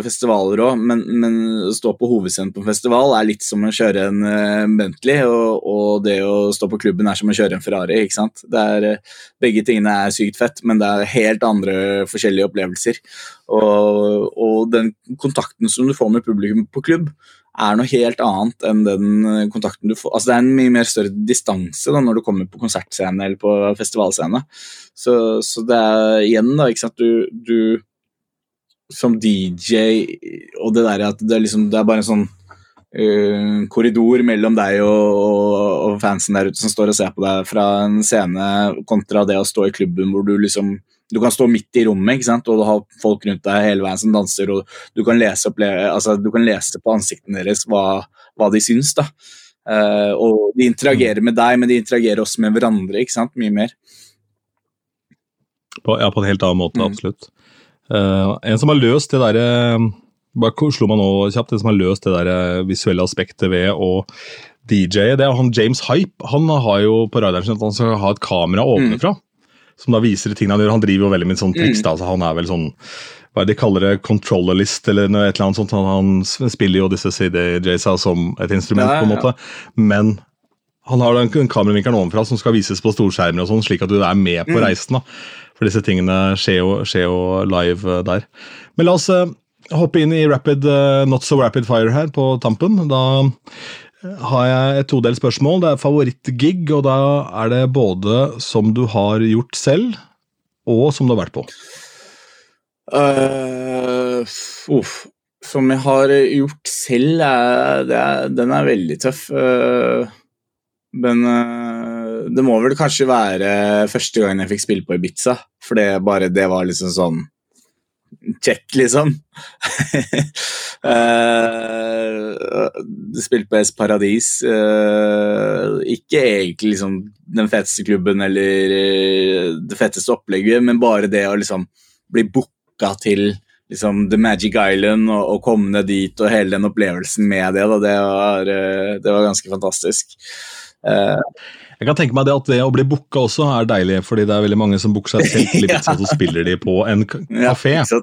festivaler òg, men, men å stå på hovedscenen på en festival er litt som å kjøre en eh, Bentley, og, og det å stå på klubben er som å kjøre en Ferrari. ikke sant? Det er, eh, begge tingene er sykt fett, men det er helt andre forskjellige opplevelser. Og, og den kontakten som du får med publikum på klubb, er noe helt annet enn den kontakten du får Altså Det er en mye mer større distanse da når du kommer på konsertscene eller på festivalscene. Så, så det er igjen, da, ikke sant Du, du som DJ og det der at det er, liksom, det er bare en sånn uh, korridor mellom deg og, og, og fansen der ute som står og ser på deg fra en scene, kontra det å stå i klubben hvor du liksom du kan stå midt i rommet ikke sant? og du har folk rundt deg hele veien som danser, og du kan lese, altså, du kan lese på ansiktene deres hva, hva de syns. da. Uh, og de interagerer med deg, men de interagerer også med hverandre. ikke sant? Mye mer. på, ja, på en helt annen måte, Mm. absolutt. Eh, en som har løst det derre Bare slo meg nå kjapt. En som har løst det der eh, visuelle aspektet ved å DJ-e, det er han James Hype. Han har jo på radaren sin at han skal ha et kamera ovenfra. Som da viser tingene han gjør. Han driver jo veldig med sånn triks. Mm. altså Han er vel sånn hva er det de kaller det, controllerlist eller noe, et eller annet sånt. Han, han spiller jo disse CD-jaysa som et instrument, Ja, på en måte. Men han har den en kameravinkelen ovenfra som skal vises på storskjermer, og sånn, slik at du er med på Mm. reisen. da. For disse tingene skjer jo, skjer jo live eh, der. Men la oss eh, hoppe inn i rapid, eh, not so rapid fire her på tampen. Da har jeg et todelt spørsmål. Det er favorittgig, og da er det både som du har gjort selv, og som du har vært på. Uh, uff. Som jeg har gjort selv, er, er, den er veldig tøff. Uh, men uh, det må vel kanskje være første gangen jeg fikk spille på Ibiza. For det, bare, det var liksom sånn Check, liksom. uh, spilte på Es Paradis. Uh, ikke egentlig liksom den feteste klubben eller uh, det feteste opplegget, men bare det å liksom bli booka til liksom The Magic Island og, og komme ned dit og hele den opplevelsen med det, da, det, var, det var ganske fantastisk. Uh, Jeg kan tenke meg det at det å bli booka også er deilig, fordi det er veldig mange som booker seg selv til Ibiza, så spiller de på en kafé. ja,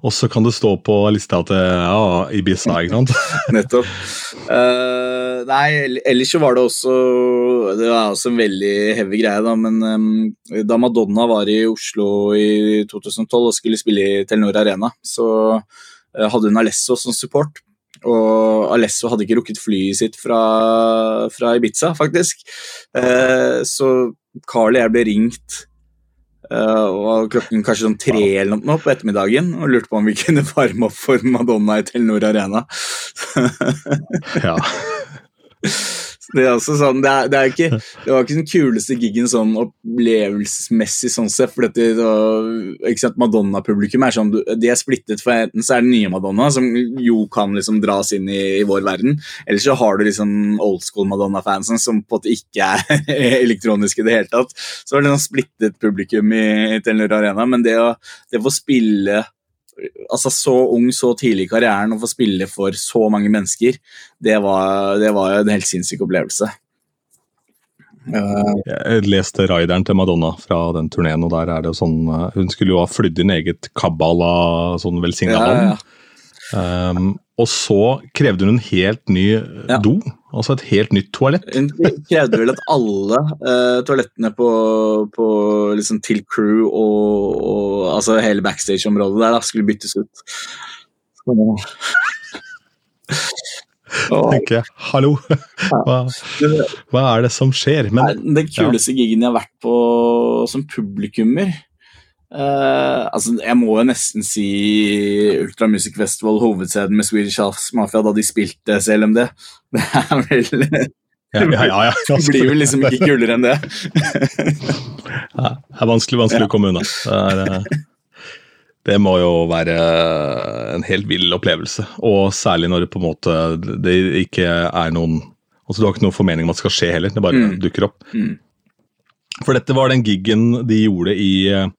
og så kan det stå på lista til ja, Ibiza, ikke sant? Nettopp. Uh, nei, ellers så var det også Det var også en veldig heavy greie, da, men um, da Madonna var i Oslo i 2012 og skulle spille i Telenor Arena, så eh, hadde hun Alesso som support. Og Alesso hadde ikke rukket flyet sitt fra, fra Ibiza, faktisk. Eh, så Carl og jeg ble ringt eh, og klokken kanskje sånn tre eller noe på ettermiddagen og lurte på om vi kunne varme opp for Madonna i Telenor Arena. Ja. Det, er også sånn, det, er, det, er ikke, det var ikke den kuleste gigen sånn opplevelsesmessig, sånn sett. For dette, sant, Madonna-publikum er sånn De er splittet, for enten så er det nye Madonna, som jo kan liksom dras inn i, i vår verden, eller så har du liksom old school Madonna-fansen som på en måte ikke er elektroniske i det hele tatt. Så var det sånn splittet publikum i, i Telenor Arena, men det å, det å spille altså Så ung så tidlig i karrieren å få spille for så mange mennesker, det var, det var en helt sinnssyk opplevelse. Uh, jeg leste rideren til Madonna fra den turneen, og der er det sånn uh, Hun skulle jo ha flydd inn eget kabbala, sånn velsigna ja, ja, ja. Um, og så krevde hun en helt ny do, altså et helt nytt toalett. Hun krevde vel at alle uh, toalettene på, på liksom til crew og, og altså hele backstage-området der da, skulle byttes ut. tenker jeg. Hallo, hva, hva, er det som skjer? Men, den kuleste ja. gigen jeg har vært på som publikummer, Uh, altså, jeg må jo nesten si Ultra Music Festival, hovedscenen med Swedish House Mafia, da de spilte CLMD. Det er vel ja, ja, ja. Det blir vel liksom ikke kulere enn det. ja, det er vanskelig, vanskelig å komme unna. Det, er, eh, det, må jo være en helt vill opplevelse. Og særlig når det på en måte det ikke er noen Altså Du har ikke noen formening om at det skal skje heller, det bare mm. dukker opp. Mm. For dette var den gigen de gjorde i eh,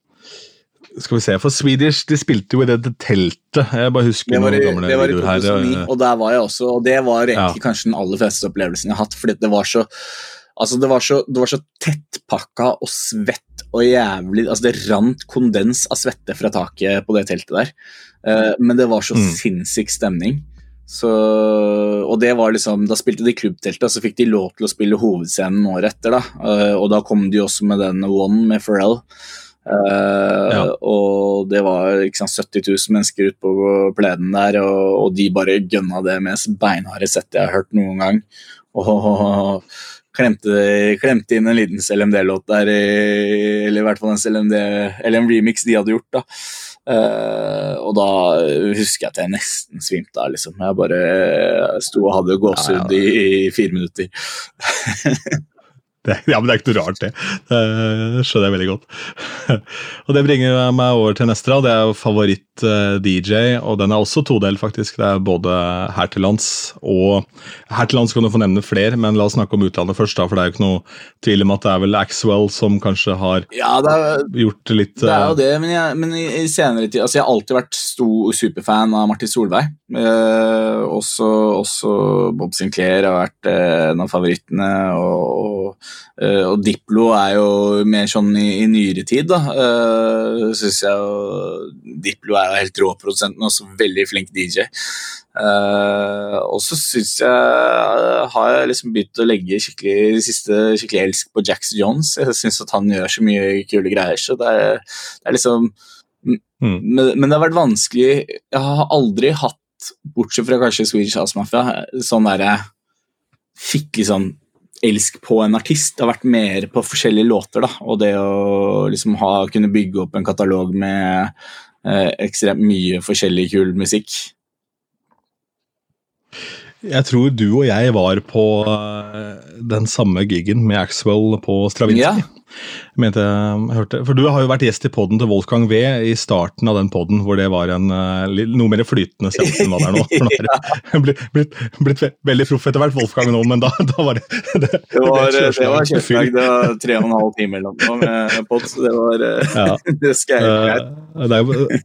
skal vi se, for Swedish de spilte jo i det, det teltet. Jeg bare husker det var i, noen det var i 2009, her. Og der var jeg også, og det var egentlig ja. kanskje den aller fleste opplevelsen jeg har hatt. fordi det var så altså det var så, det var så tettpakka og svett og jævlig altså Det rant kondens av svette fra taket på det teltet der. Uh, men det var så mm. sinnssyk stemning. Så, og det var liksom, Da spilte de klubbteltet, og så fikk de lov til å spille hovedscenen året etter. da, uh, Og da kom de også med den One med Pharrell. Uh, ja. Og det var sant, 70 000 mennesker ute på plenen der, og, og, de bare gønna det mest beinharde settet jeg har hørt noen gang. Og, og klemte, klemte, inn en liten CLMD-låt der, eller i hvert fall en CLMD, eller en remix de hadde gjort. da. Uh, og da husker jeg at jeg nesten svimte av. Liksom. Jeg bare sto og hadde gåsehud ja, ja. i, i fire minutter. Det, ja, men det er ikke noe rart, det. Det skjønner jeg veldig godt. og Det bringer meg over til neste. Det er favoritt-DJ, eh, og den er også todelt, faktisk. Det er både her til lands og Her til lands kan du få nevne flere, men la oss snakke om utlandet først, da, for det er jo ikke noe tvil om at det er vel Axwell som kanskje har ja, er, gjort litt Det er jo eh, det, men, jeg, men i, i, senere tid altså Jeg har alltid vært stor superfan av Martin Solveig. Eh, også, også, Bob Sinclair har vært eh, en av favorittene. og, og, og Diplo er jo mer sånn i, i nyere tid, da. Eh, Syns jeg Diplo er jo helt rå produsent, men også veldig flink DJ. Eh, og så syns jeg uh, har jeg liksom begynt å legge skikkelig, siste skikkelig elsk på Jax Jones. Jeg syns at han gjør så mye kule greier. Så det er, det er liksom mm. men, men, det har vært vanskelig Jeg har aldri hatt bortsett fra kanskje Swedish House Mafia, sånn derre Fikk liksom elsk på en artist. Det har vært mer på forskjellige låter, da. Og det å liksom ha, kunne bygge opp en katalog med eh, ekstremt mye forskjellig kul musikk. Jeg tror du og jeg var på eh, den samme gigen med Axwell på Stravinskij. Ja. Mente, jeg hørte, for Du har jo vært gjest i poden til Wolfgang V i starten av den poden, hvor det var en uh, noe mer flytende seanse enn hva det er nå. For nå har blitt, blitt, blitt, veldig proff etter hvert, Wolfgang nå, men da, da var det Det, det var, det, det var kjempedag. Det var tre og en halv time eller noe med pod, så det var ja. det skal jeg uh,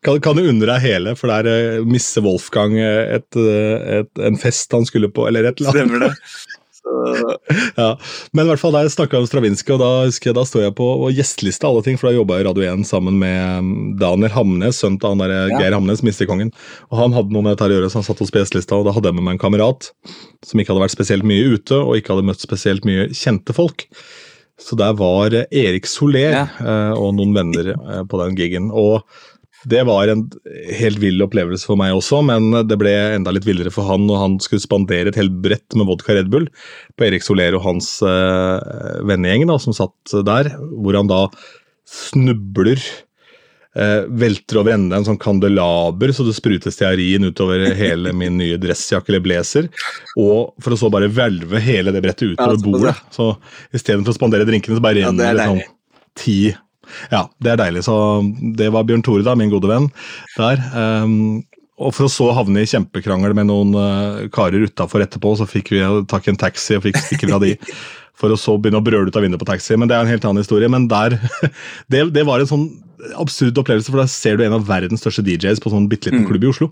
kan, kan du unne deg hele, for der uh, misser Wolfgang et, et, en fest han skulle på, eller et eller annet. Stemmer det. ja. Men i hvert fall der snakka jeg om Stravinskij, og da husker jeg, da står jeg på gjesteliste alle ting, for da jobba jeg i Radio 1 sammen med um, Daniel Hamnes, sønnen til han der ja. Geir Hamnes, mistekongen. Og han hadde noe med dette å gjøre, så han satt hos gjestelista, og da hadde jeg med meg en kamerat som ikke hadde vært spesielt mye ute, og ikke hadde møtt spesielt mye kjente folk. Så der var Erik Soler ja. Eh, og noen venner eh, på den gigen. Og det var en helt vill opplevelse for meg også, men det ble enda litt villere for han når han skulle spandere et helt brett med vodka Red Bull på Erik Soler og hans uh, vennegjeng da, som satt der, hvor han da snubler eh, velter over ende en sånn kandelaber, så det spruter stearin utover hele min nye dressjakke eller blazer. Og for å så bare hvelve hele det brettet utover bordet. Så istedenfor å spandere drinkene, så bare renner ja, det sånn ti Ja, det er deilig. Så det var Bjørn Tore, da, min gode venn, der. Um, og for å så havne i kjempekrangel med noen uh, karer utafor etterpå, så fikk vi tak i en taxi og fikk stikke fra de. For å så begynne å brøle ut av vinduet på taxi. Men det er en helt annen historie. Men der Det, det var en sånn absurd opplevelse, for da ser du en av verdens største DJs på sånn bitte liten Mm. klubb i Oslo.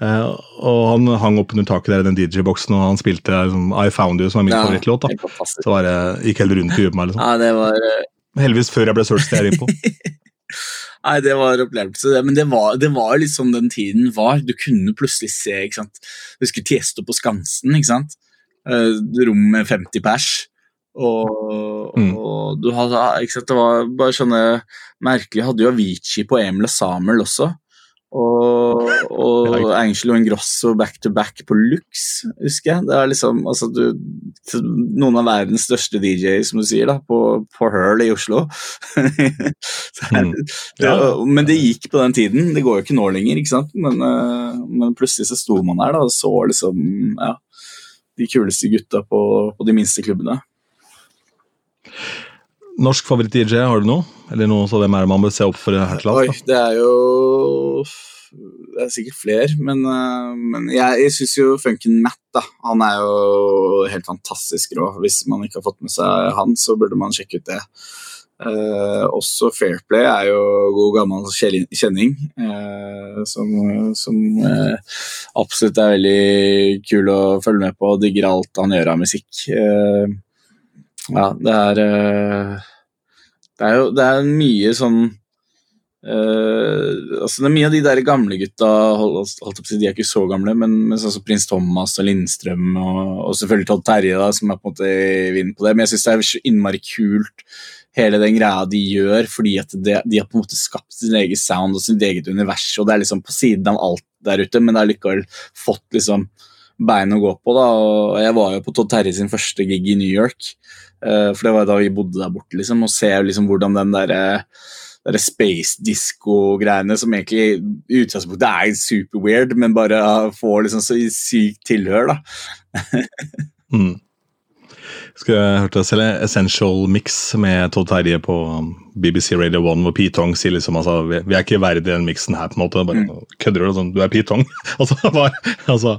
Uh, og han hang opp under taket der i den DJ-boksen, og han spilte liksom, I Found You, som er min Ja, favorittlåt. da. Så bare gikk helt rundt i huet på meg. liksom. Ja, det var eh, Heldigvis før jeg ble searched der innpå. Nei, det var opplevelse. Men det var, det var sånn den tiden var. Du kunne plutselig se ikke sant? Jeg husker Tiesto på Skansen. ikke sant? Eh, Rom med 50 pers. Og, Mm. og du hadde, ikke sant? Det var bare sånne merkelige Hadde jo Avicii på Emil og Samuel også. Og, og Angelo Ingrosso back to back på Lux, husker jeg. Det er liksom, altså du, Noen av verdens største DJ, som du sier, da, på, på Hurl i Oslo. Er Mm. det. Men det gikk på den tiden. Det går jo ikke nå lenger, ikke sant? Men, eh, men plutselig så sto man der da, og så liksom ja, de kuleste gutta på, på de minste klubbene. Norsk favoritt-DJ, har du noe? Eller noe så hvem er det man bør se opp for her til Oi, det er jo Det er sikkert flere, men, eh, men jeg, jeg syns jo Funken Matt da, han er jo helt fantastisk rå. Hvis man ikke har fått med seg han, så burde man sjekke ut det. Eh, også Fairplay er jo god gammel kjenning, eh, som, som eh, absolutt er veldig kul å følge med på digger alt han gjør av musikk. Eh, ja, det er eh, Det er jo det er mye sånn Uh, altså det er Mye av de der gamle gutta hold, holdt opp, De er ikke så gamle, men, men sånn Prins Thomas og Lindstrøm og, og selvfølgelig Todd Terje, da, som er på en måte i vinden på det. Men jeg syns det er så innmari kult, hele den greia de gjør, fordi at det, de har på en måte skapt sin egen sound og sitt eget univers, og det er liksom på siden av alt der ute, men det har likevel fått liksom bein å gå på. da, og Jeg var jo på Todd Terje sin første gig i New York, for det var da vi bodde der borte, liksom, og ser liksom hvordan den der, eh, der space disco-greiene som egentlig i utgangspunktet er super weird, men bare får liksom så sykt tilhør. da. Mm. Skulle jeg hørt selge Essential Mix med Todd Terje på um, BBC Radio 1, hvor Pete Tong sier liksom altså, vi, er ikke verdig den miksen her, på en måte. Bare, Kødder du? Sånn, du er Pete Tong? altså, var, altså,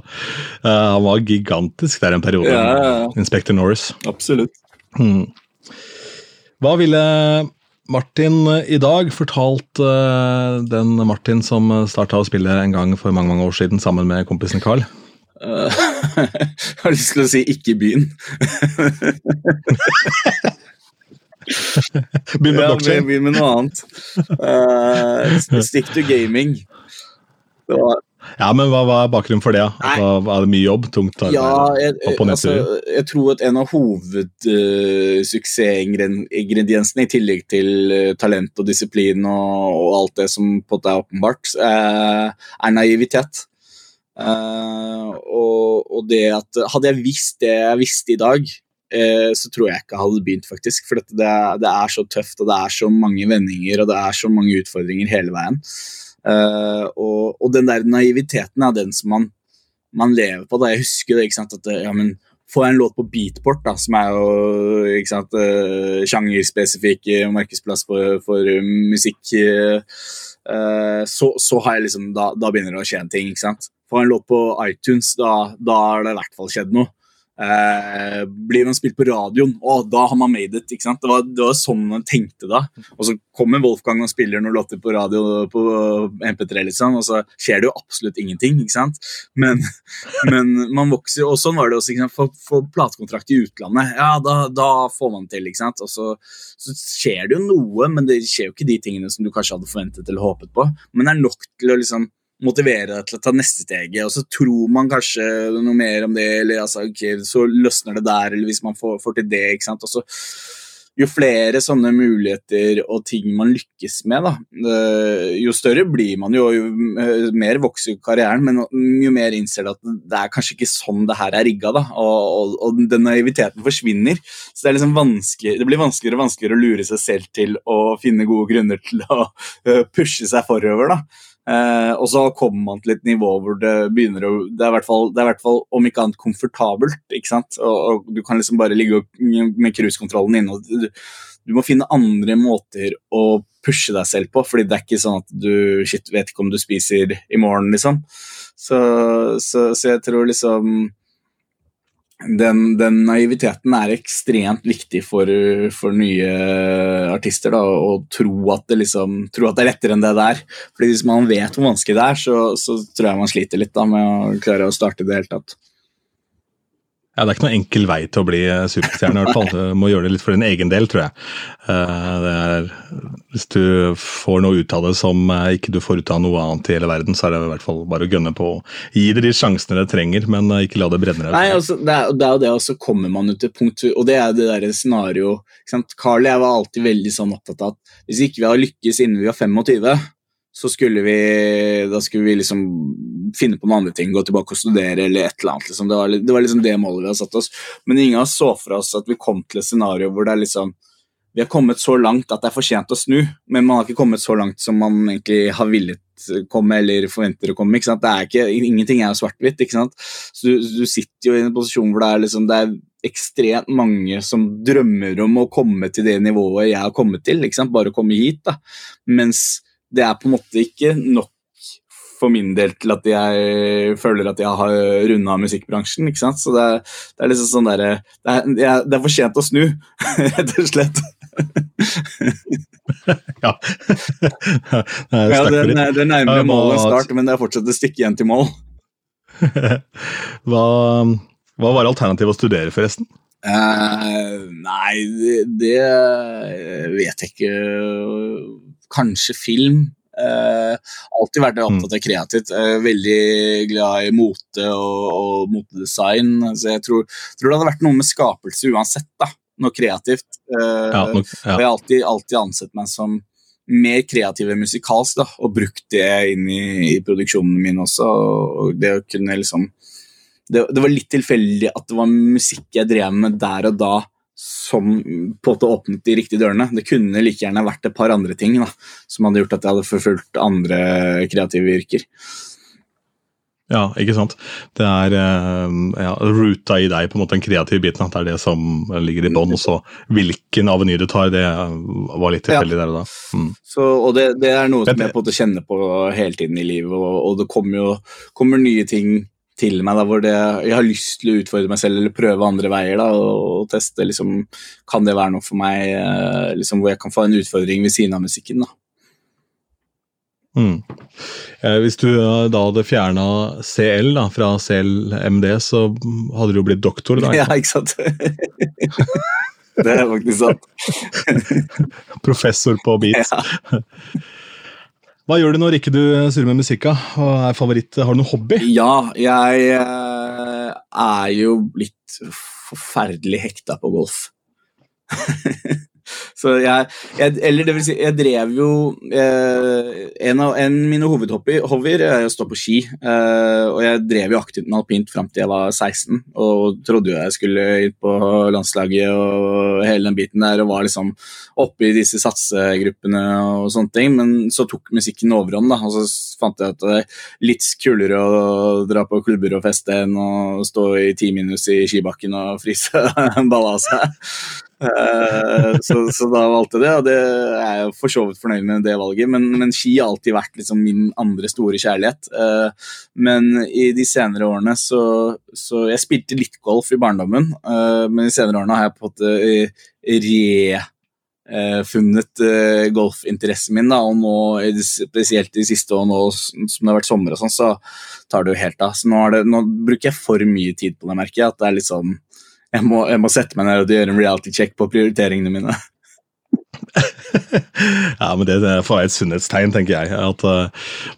eh, han var gigantisk der en periode. Ja, ja, ja. Inspector Norris. Absolutt. Mm. Hva ville Martin eh, i dag fortalt eh, den Martin som starta å spille en gang for mange mange år siden sammen med kompisen Carl? Uh, jeg har lyst til å si 'ikke byen'. Begynn med Ja, blockchain. Begynn med noe annet. Uh, stick to gaming. Det var, Ja, men hva var bakgrunnen for det? var det mye jobb? Tungt? arbeid? ja, jeg, altså, jeg tror at en av hovedsuksessingrediensene, i tillegg til eh, talent og disiplin og, og alt det som på en måte er åpenbart, eh, er naivitet. Uh, og, og det at Hadde jeg visst det jeg visste i dag, uh, så tror jeg ikke jeg hadde begynt, faktisk. For det, det er så tøft, og det er så mange vendinger, og det er så mange utfordringer hele veien. Eh, og, og den der naiviteten er den som man, man lever på. Da. Jeg husker det, ikke sant, at ja, men Får jeg en låt på Beatport, da, som er jo ikke sant, uh, sjangerspesifikk eh, markedsplass for, for musikk, eh, så, så har jeg liksom, da, da begynner det å skje en ting. ikke sant? Får jeg en låt på iTunes, da, da har det i hvert fall skjedd noe. Eh, blir man spilt på radioen, å, da har man made it. ikke sant? Det var, det var sånn man tenkte da. Og så kommer Wolfgang og spiller noen låter på radio på MP3, liksom, og så skjer det jo absolutt ingenting. ikke sant? Men, men man vokser, og sånn var det også. ikke sant? For, for platekontrakt i utlandet, ja, da, da får man til. ikke sant? Og så, så skjer det jo noe, men det skjer jo ikke de tingene som du kanskje hadde forventet eller håpet på. Men det er nok til å liksom motivere deg til å ta neste steget, og så tror man kanskje noe mer om det, eller altså, okay, så løsner det der, eller hvis man får, får til det. ikke sant? Og så jo flere sånne muligheter og ting man lykkes med, da, eh, jo større blir man jo, jo eh, mer vokser karrieren, men jo mer innser du at det er kanskje ikke sånn det her er rigga, da, og, og, og den naiviteten forsvinner. Så det, liksom det blir vanskeligere og vanskeligere å lure seg selv til å finne gode grunner til å eh, pushe seg forover, da. Eh, og så kommer man til et nivå hvor det begynner å Det er i hvert fall, om ikke annet komfortabelt. ikke sant? Og, og Du kan liksom bare ligge med cruisekontrollen inne. og du, du må finne andre måter å pushe deg selv på, fordi det er ikke sånn at du shit, vet ikke om du spiser i morgen, liksom. Så, så, så jeg tror liksom den, den, naiviteten er ekstremt viktig for, for nye artister. Da, å tro at, det liksom, tro at det er lettere enn det det er. Fordi Hvis man vet hvor vanskelig det er, så, så tror jeg man sliter litt da, med å klare å starte i det hele tatt. Ja, Det er ikke noen enkel vei til å bli superstjerne. i hvert fall. Du må gjøre det litt for din egen del, tror jeg. Eh, er, hvis du får noe ut av det som eh, ikke du får ut av noe annet i hele verden, så er det i hvert fall bare å gønne på. Gi det de sjansene det trenger, men eh, ikke la det brenne deg. Nei, altså, det, er, det er jo det, og så kommer man ut til punkt, og det er det der scenarioet. Carl og jeg var alltid veldig sånn opptatt av at hvis ikke vi har lykkes innen vi er 25 så skulle vi da skulle vi liksom finne på noen andre ting, gå tilbake og studere eller et eller annet. Liksom. Det, var, det, var, liksom det målet vi hadde satt oss. Men ingen av oss så for oss at vi kom til et scenario hvor det er liksom Vi har kommet så langt at det er for sent å snu, men man har ikke kommet så langt som man egentlig har villet komme eller forventer å komme. ikke sant? Det er ikke, ingenting er svart-hvitt. ikke sant? Så du, du, sitter jo i en posisjon hvor det er, liksom, det er ekstremt mange som drømmer om å komme til det nivået jeg har kommet til. ikke sant? Bare komme hit. da. Mens det er på en måte ikke nok for min del til at jeg føler at jeg har runda musikkbransjen. ikke sant? Så det er, det er liksom sånn derre det, det, er for sent å snu, rett og slett. ja. ja det, det er nærmere mål enn start, men det er fortsatt et stykke igjen til mål. hva, hva var alternativet å studere, forresten? Uh, nei, det, det vet jeg ikke kanskje film. Uh, alltid vært opptatt av kreativt. Uh, veldig glad i mote og, og motedesign. Så jeg tror, tror, det hadde vært noe med skapelse uansett. da, Noe kreativt. Uh, ja, nok, ja. Og jeg har alltid, alltid, ansett meg som mer kreativ enn musikalsk, da, og brukt det inn i, i produksjonen min også. og det å kunne liksom det, det var litt tilfeldig at det var musikk jeg drev med der og da som på en måte åpnet de riktige dørene. Det kunne like gjerne vært et par andre ting da, som hadde gjort at jeg hadde forfulgt andre kreative yrker. Ja, ikke sant. Det er eh, ja, ruta i deg, på en måte den kreative biten. At det er det som ligger i bånn. Så hvilken aveny du tar, det var litt tilfeldig ja. der og da. Mm. Så, og det, det, er noe som jeg på en måte kjenner på hele tiden i livet, og, og det kommer jo kommer nye ting til meg da, hvor det, jeg har lyst til å utfordre meg selv eller prøve andre veier. da, og, og teste liksom, Kan det være noe for meg eh, liksom, hvor jeg kan få en utfordring ved siden av musikken? da. Mm. Eh, hvis du eh, da hadde fjerna CL da, fra CLMD, så hadde du jo blitt doktor? da? Ja, ikke sant? det er faktisk sant. Professor på beats. Ja. Hva gjør du når ikke du surrer med musikka? Har du noen hobby? Ja, jeg eh, er jo blitt forferdelig hekta på golf. Så jeg, jeg, Eller det vil si, jeg drev jo eh, En av en mine hovedhobbyer er å stå på ski. Eh, og jeg drev jo aktivt med alpint fram til jeg var 16 og trodde jo jeg skulle inn på landslaget og hele den biten der og var liksom oppe i disse satsegruppene og sånne ting. Men så tok musikken overhånd, da, og så fant jeg at det er litt kulere å dra på klubber og feste enn å stå i ti minus i skibakken og fryse balla av seg. Uh, så, så, da valgte jeg det, og det er jeg for så vidt fornøyd med det valget. Men, men ski har alltid vært liksom min andre store kjærlighet. Uh, men i de senere årene så, så Jeg spilte litt golf i barndommen, uh, men i senere årene har jeg på en måte refunnet golfinteressen min. Da, og nå, spesielt de siste år nå som det har vært sommer, og sånn, så tar det jo helt av. Så nå, det, nå bruker jeg for mye tid på det, merker jeg. At det er litt sånn jeg må, jeg må sette meg ned og gjøre en reality check på prioriteringene mine. ja, men Det er et sunnhetstegn, tenker jeg. At uh,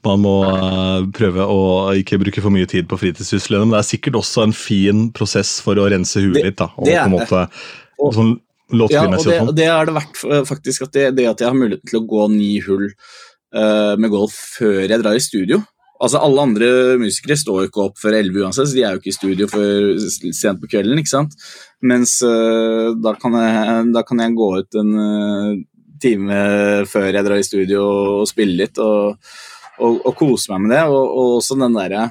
man må uh, prøve å ikke bruke for mye tid på fritidssyslene. Men det er sikkert også en fin prosess for å rense huet litt. da, og det på en måte sånn, Ja, og det, og og sånn. det har det vært eh, faktisk at det, det at jeg har muligheten til å gå ni hull uh, med golf før jeg drar i studio. Altså Alle andre musikere står jo ikke opp før 11 uansett, så de er jo ikke i studio før sent på kvelden. ikke sant? Mens uh, da, kan jeg, da kan jeg gå ut en uh, time før jeg drar i studio og spille litt og, og, og kose meg med det. Og, og også den derre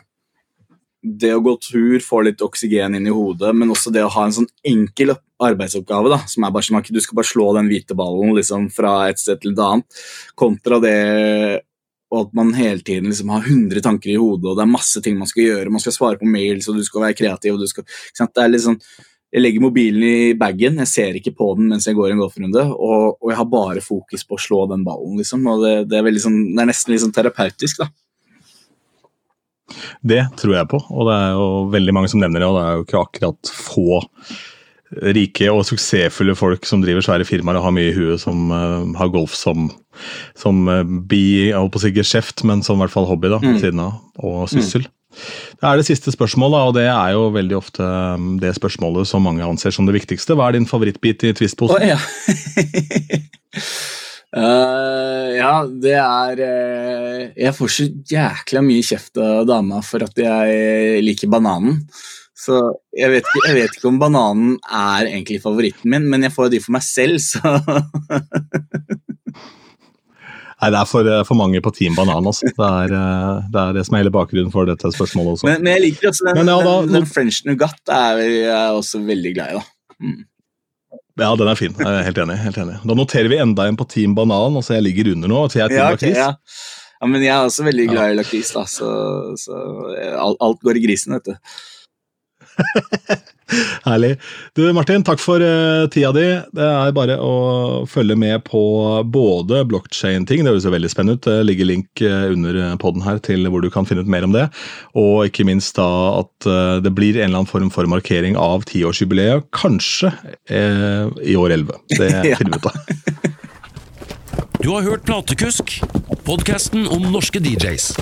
det å gå tur, få litt oksygen inn i hodet, men også det å ha en sånn enkel arbeidsoppgave, da, som er bare sånn at du skal bare slå den hvite ballen liksom, fra et sted til et annet, kontra det og at man hele tiden liksom har 100 tanker i hodet, og det er masse ting man skal gjøre, man skal svare på mails, og du skal være kreativ, skal? Det er litt sånn jeg legger mobilen i bagen, jeg ser ikke på den mens jeg går en golfrunde, og, og jeg har bare fokus på å slå den ballen, liksom. Og det, det, er, sånn, det er nesten litt sånn terapeutisk, da. Det tror jeg på, og det er jo veldig mange som nevner det. Og det er jo ikke akkurat få rike og suksessfulle folk som driver svære firmaer og har mye i huet, som uh, har golf som, som uh, bi, jeg holdt på å si geskjeft, men som i hvert fall hobby da, Mm. siden av, og syssel. Det er det siste spørsmålet, og det er jo veldig ofte um, det spørsmålet som mange anser som det viktigste. Hva er din favorittbit i Twist-posen? ja. Uh, ja, det er uh, Jeg får så jækla mye kjeft av dama for at jeg liker bananen. Så jeg vet, ikke, jeg vet ikke om bananen er egentlig favoritten min, men jeg får de for meg selv, så Nei, det er for, eh, for mange på Team Banan. Altså. Det, er, eh, det er det som er hele bakgrunnen for dette spørsmålet også. Men, men jeg liker også den, Men ja, da- den, den French nougat er jeg også veldig glad i, da. Mm. Ja, den er fin. Jeg er helt enig. helt enig. Da noterer vi enda en på Team Banan. altså Jeg ligger under nå. så jeg er Team Ja, okay, Lakris. ja. ja, men jeg er også veldig glad i lakris, da, så, så alt, alt går i grisen, vet du. Herlig. Du Martin, takk for uh, tida di. Det er bare å følge med på både blockchain-ting, det høres jo veldig spennende ut. Det ligger link eh, under podden her til hvor du kan finne ut mer om det. Og ikke minst da at uh, det blir en eller annen form for markering av tiårsjubileet, kanskje uh, i år 11. Det finner vi ut av. Du har hørt Platekusk, podkasten om norske DJs.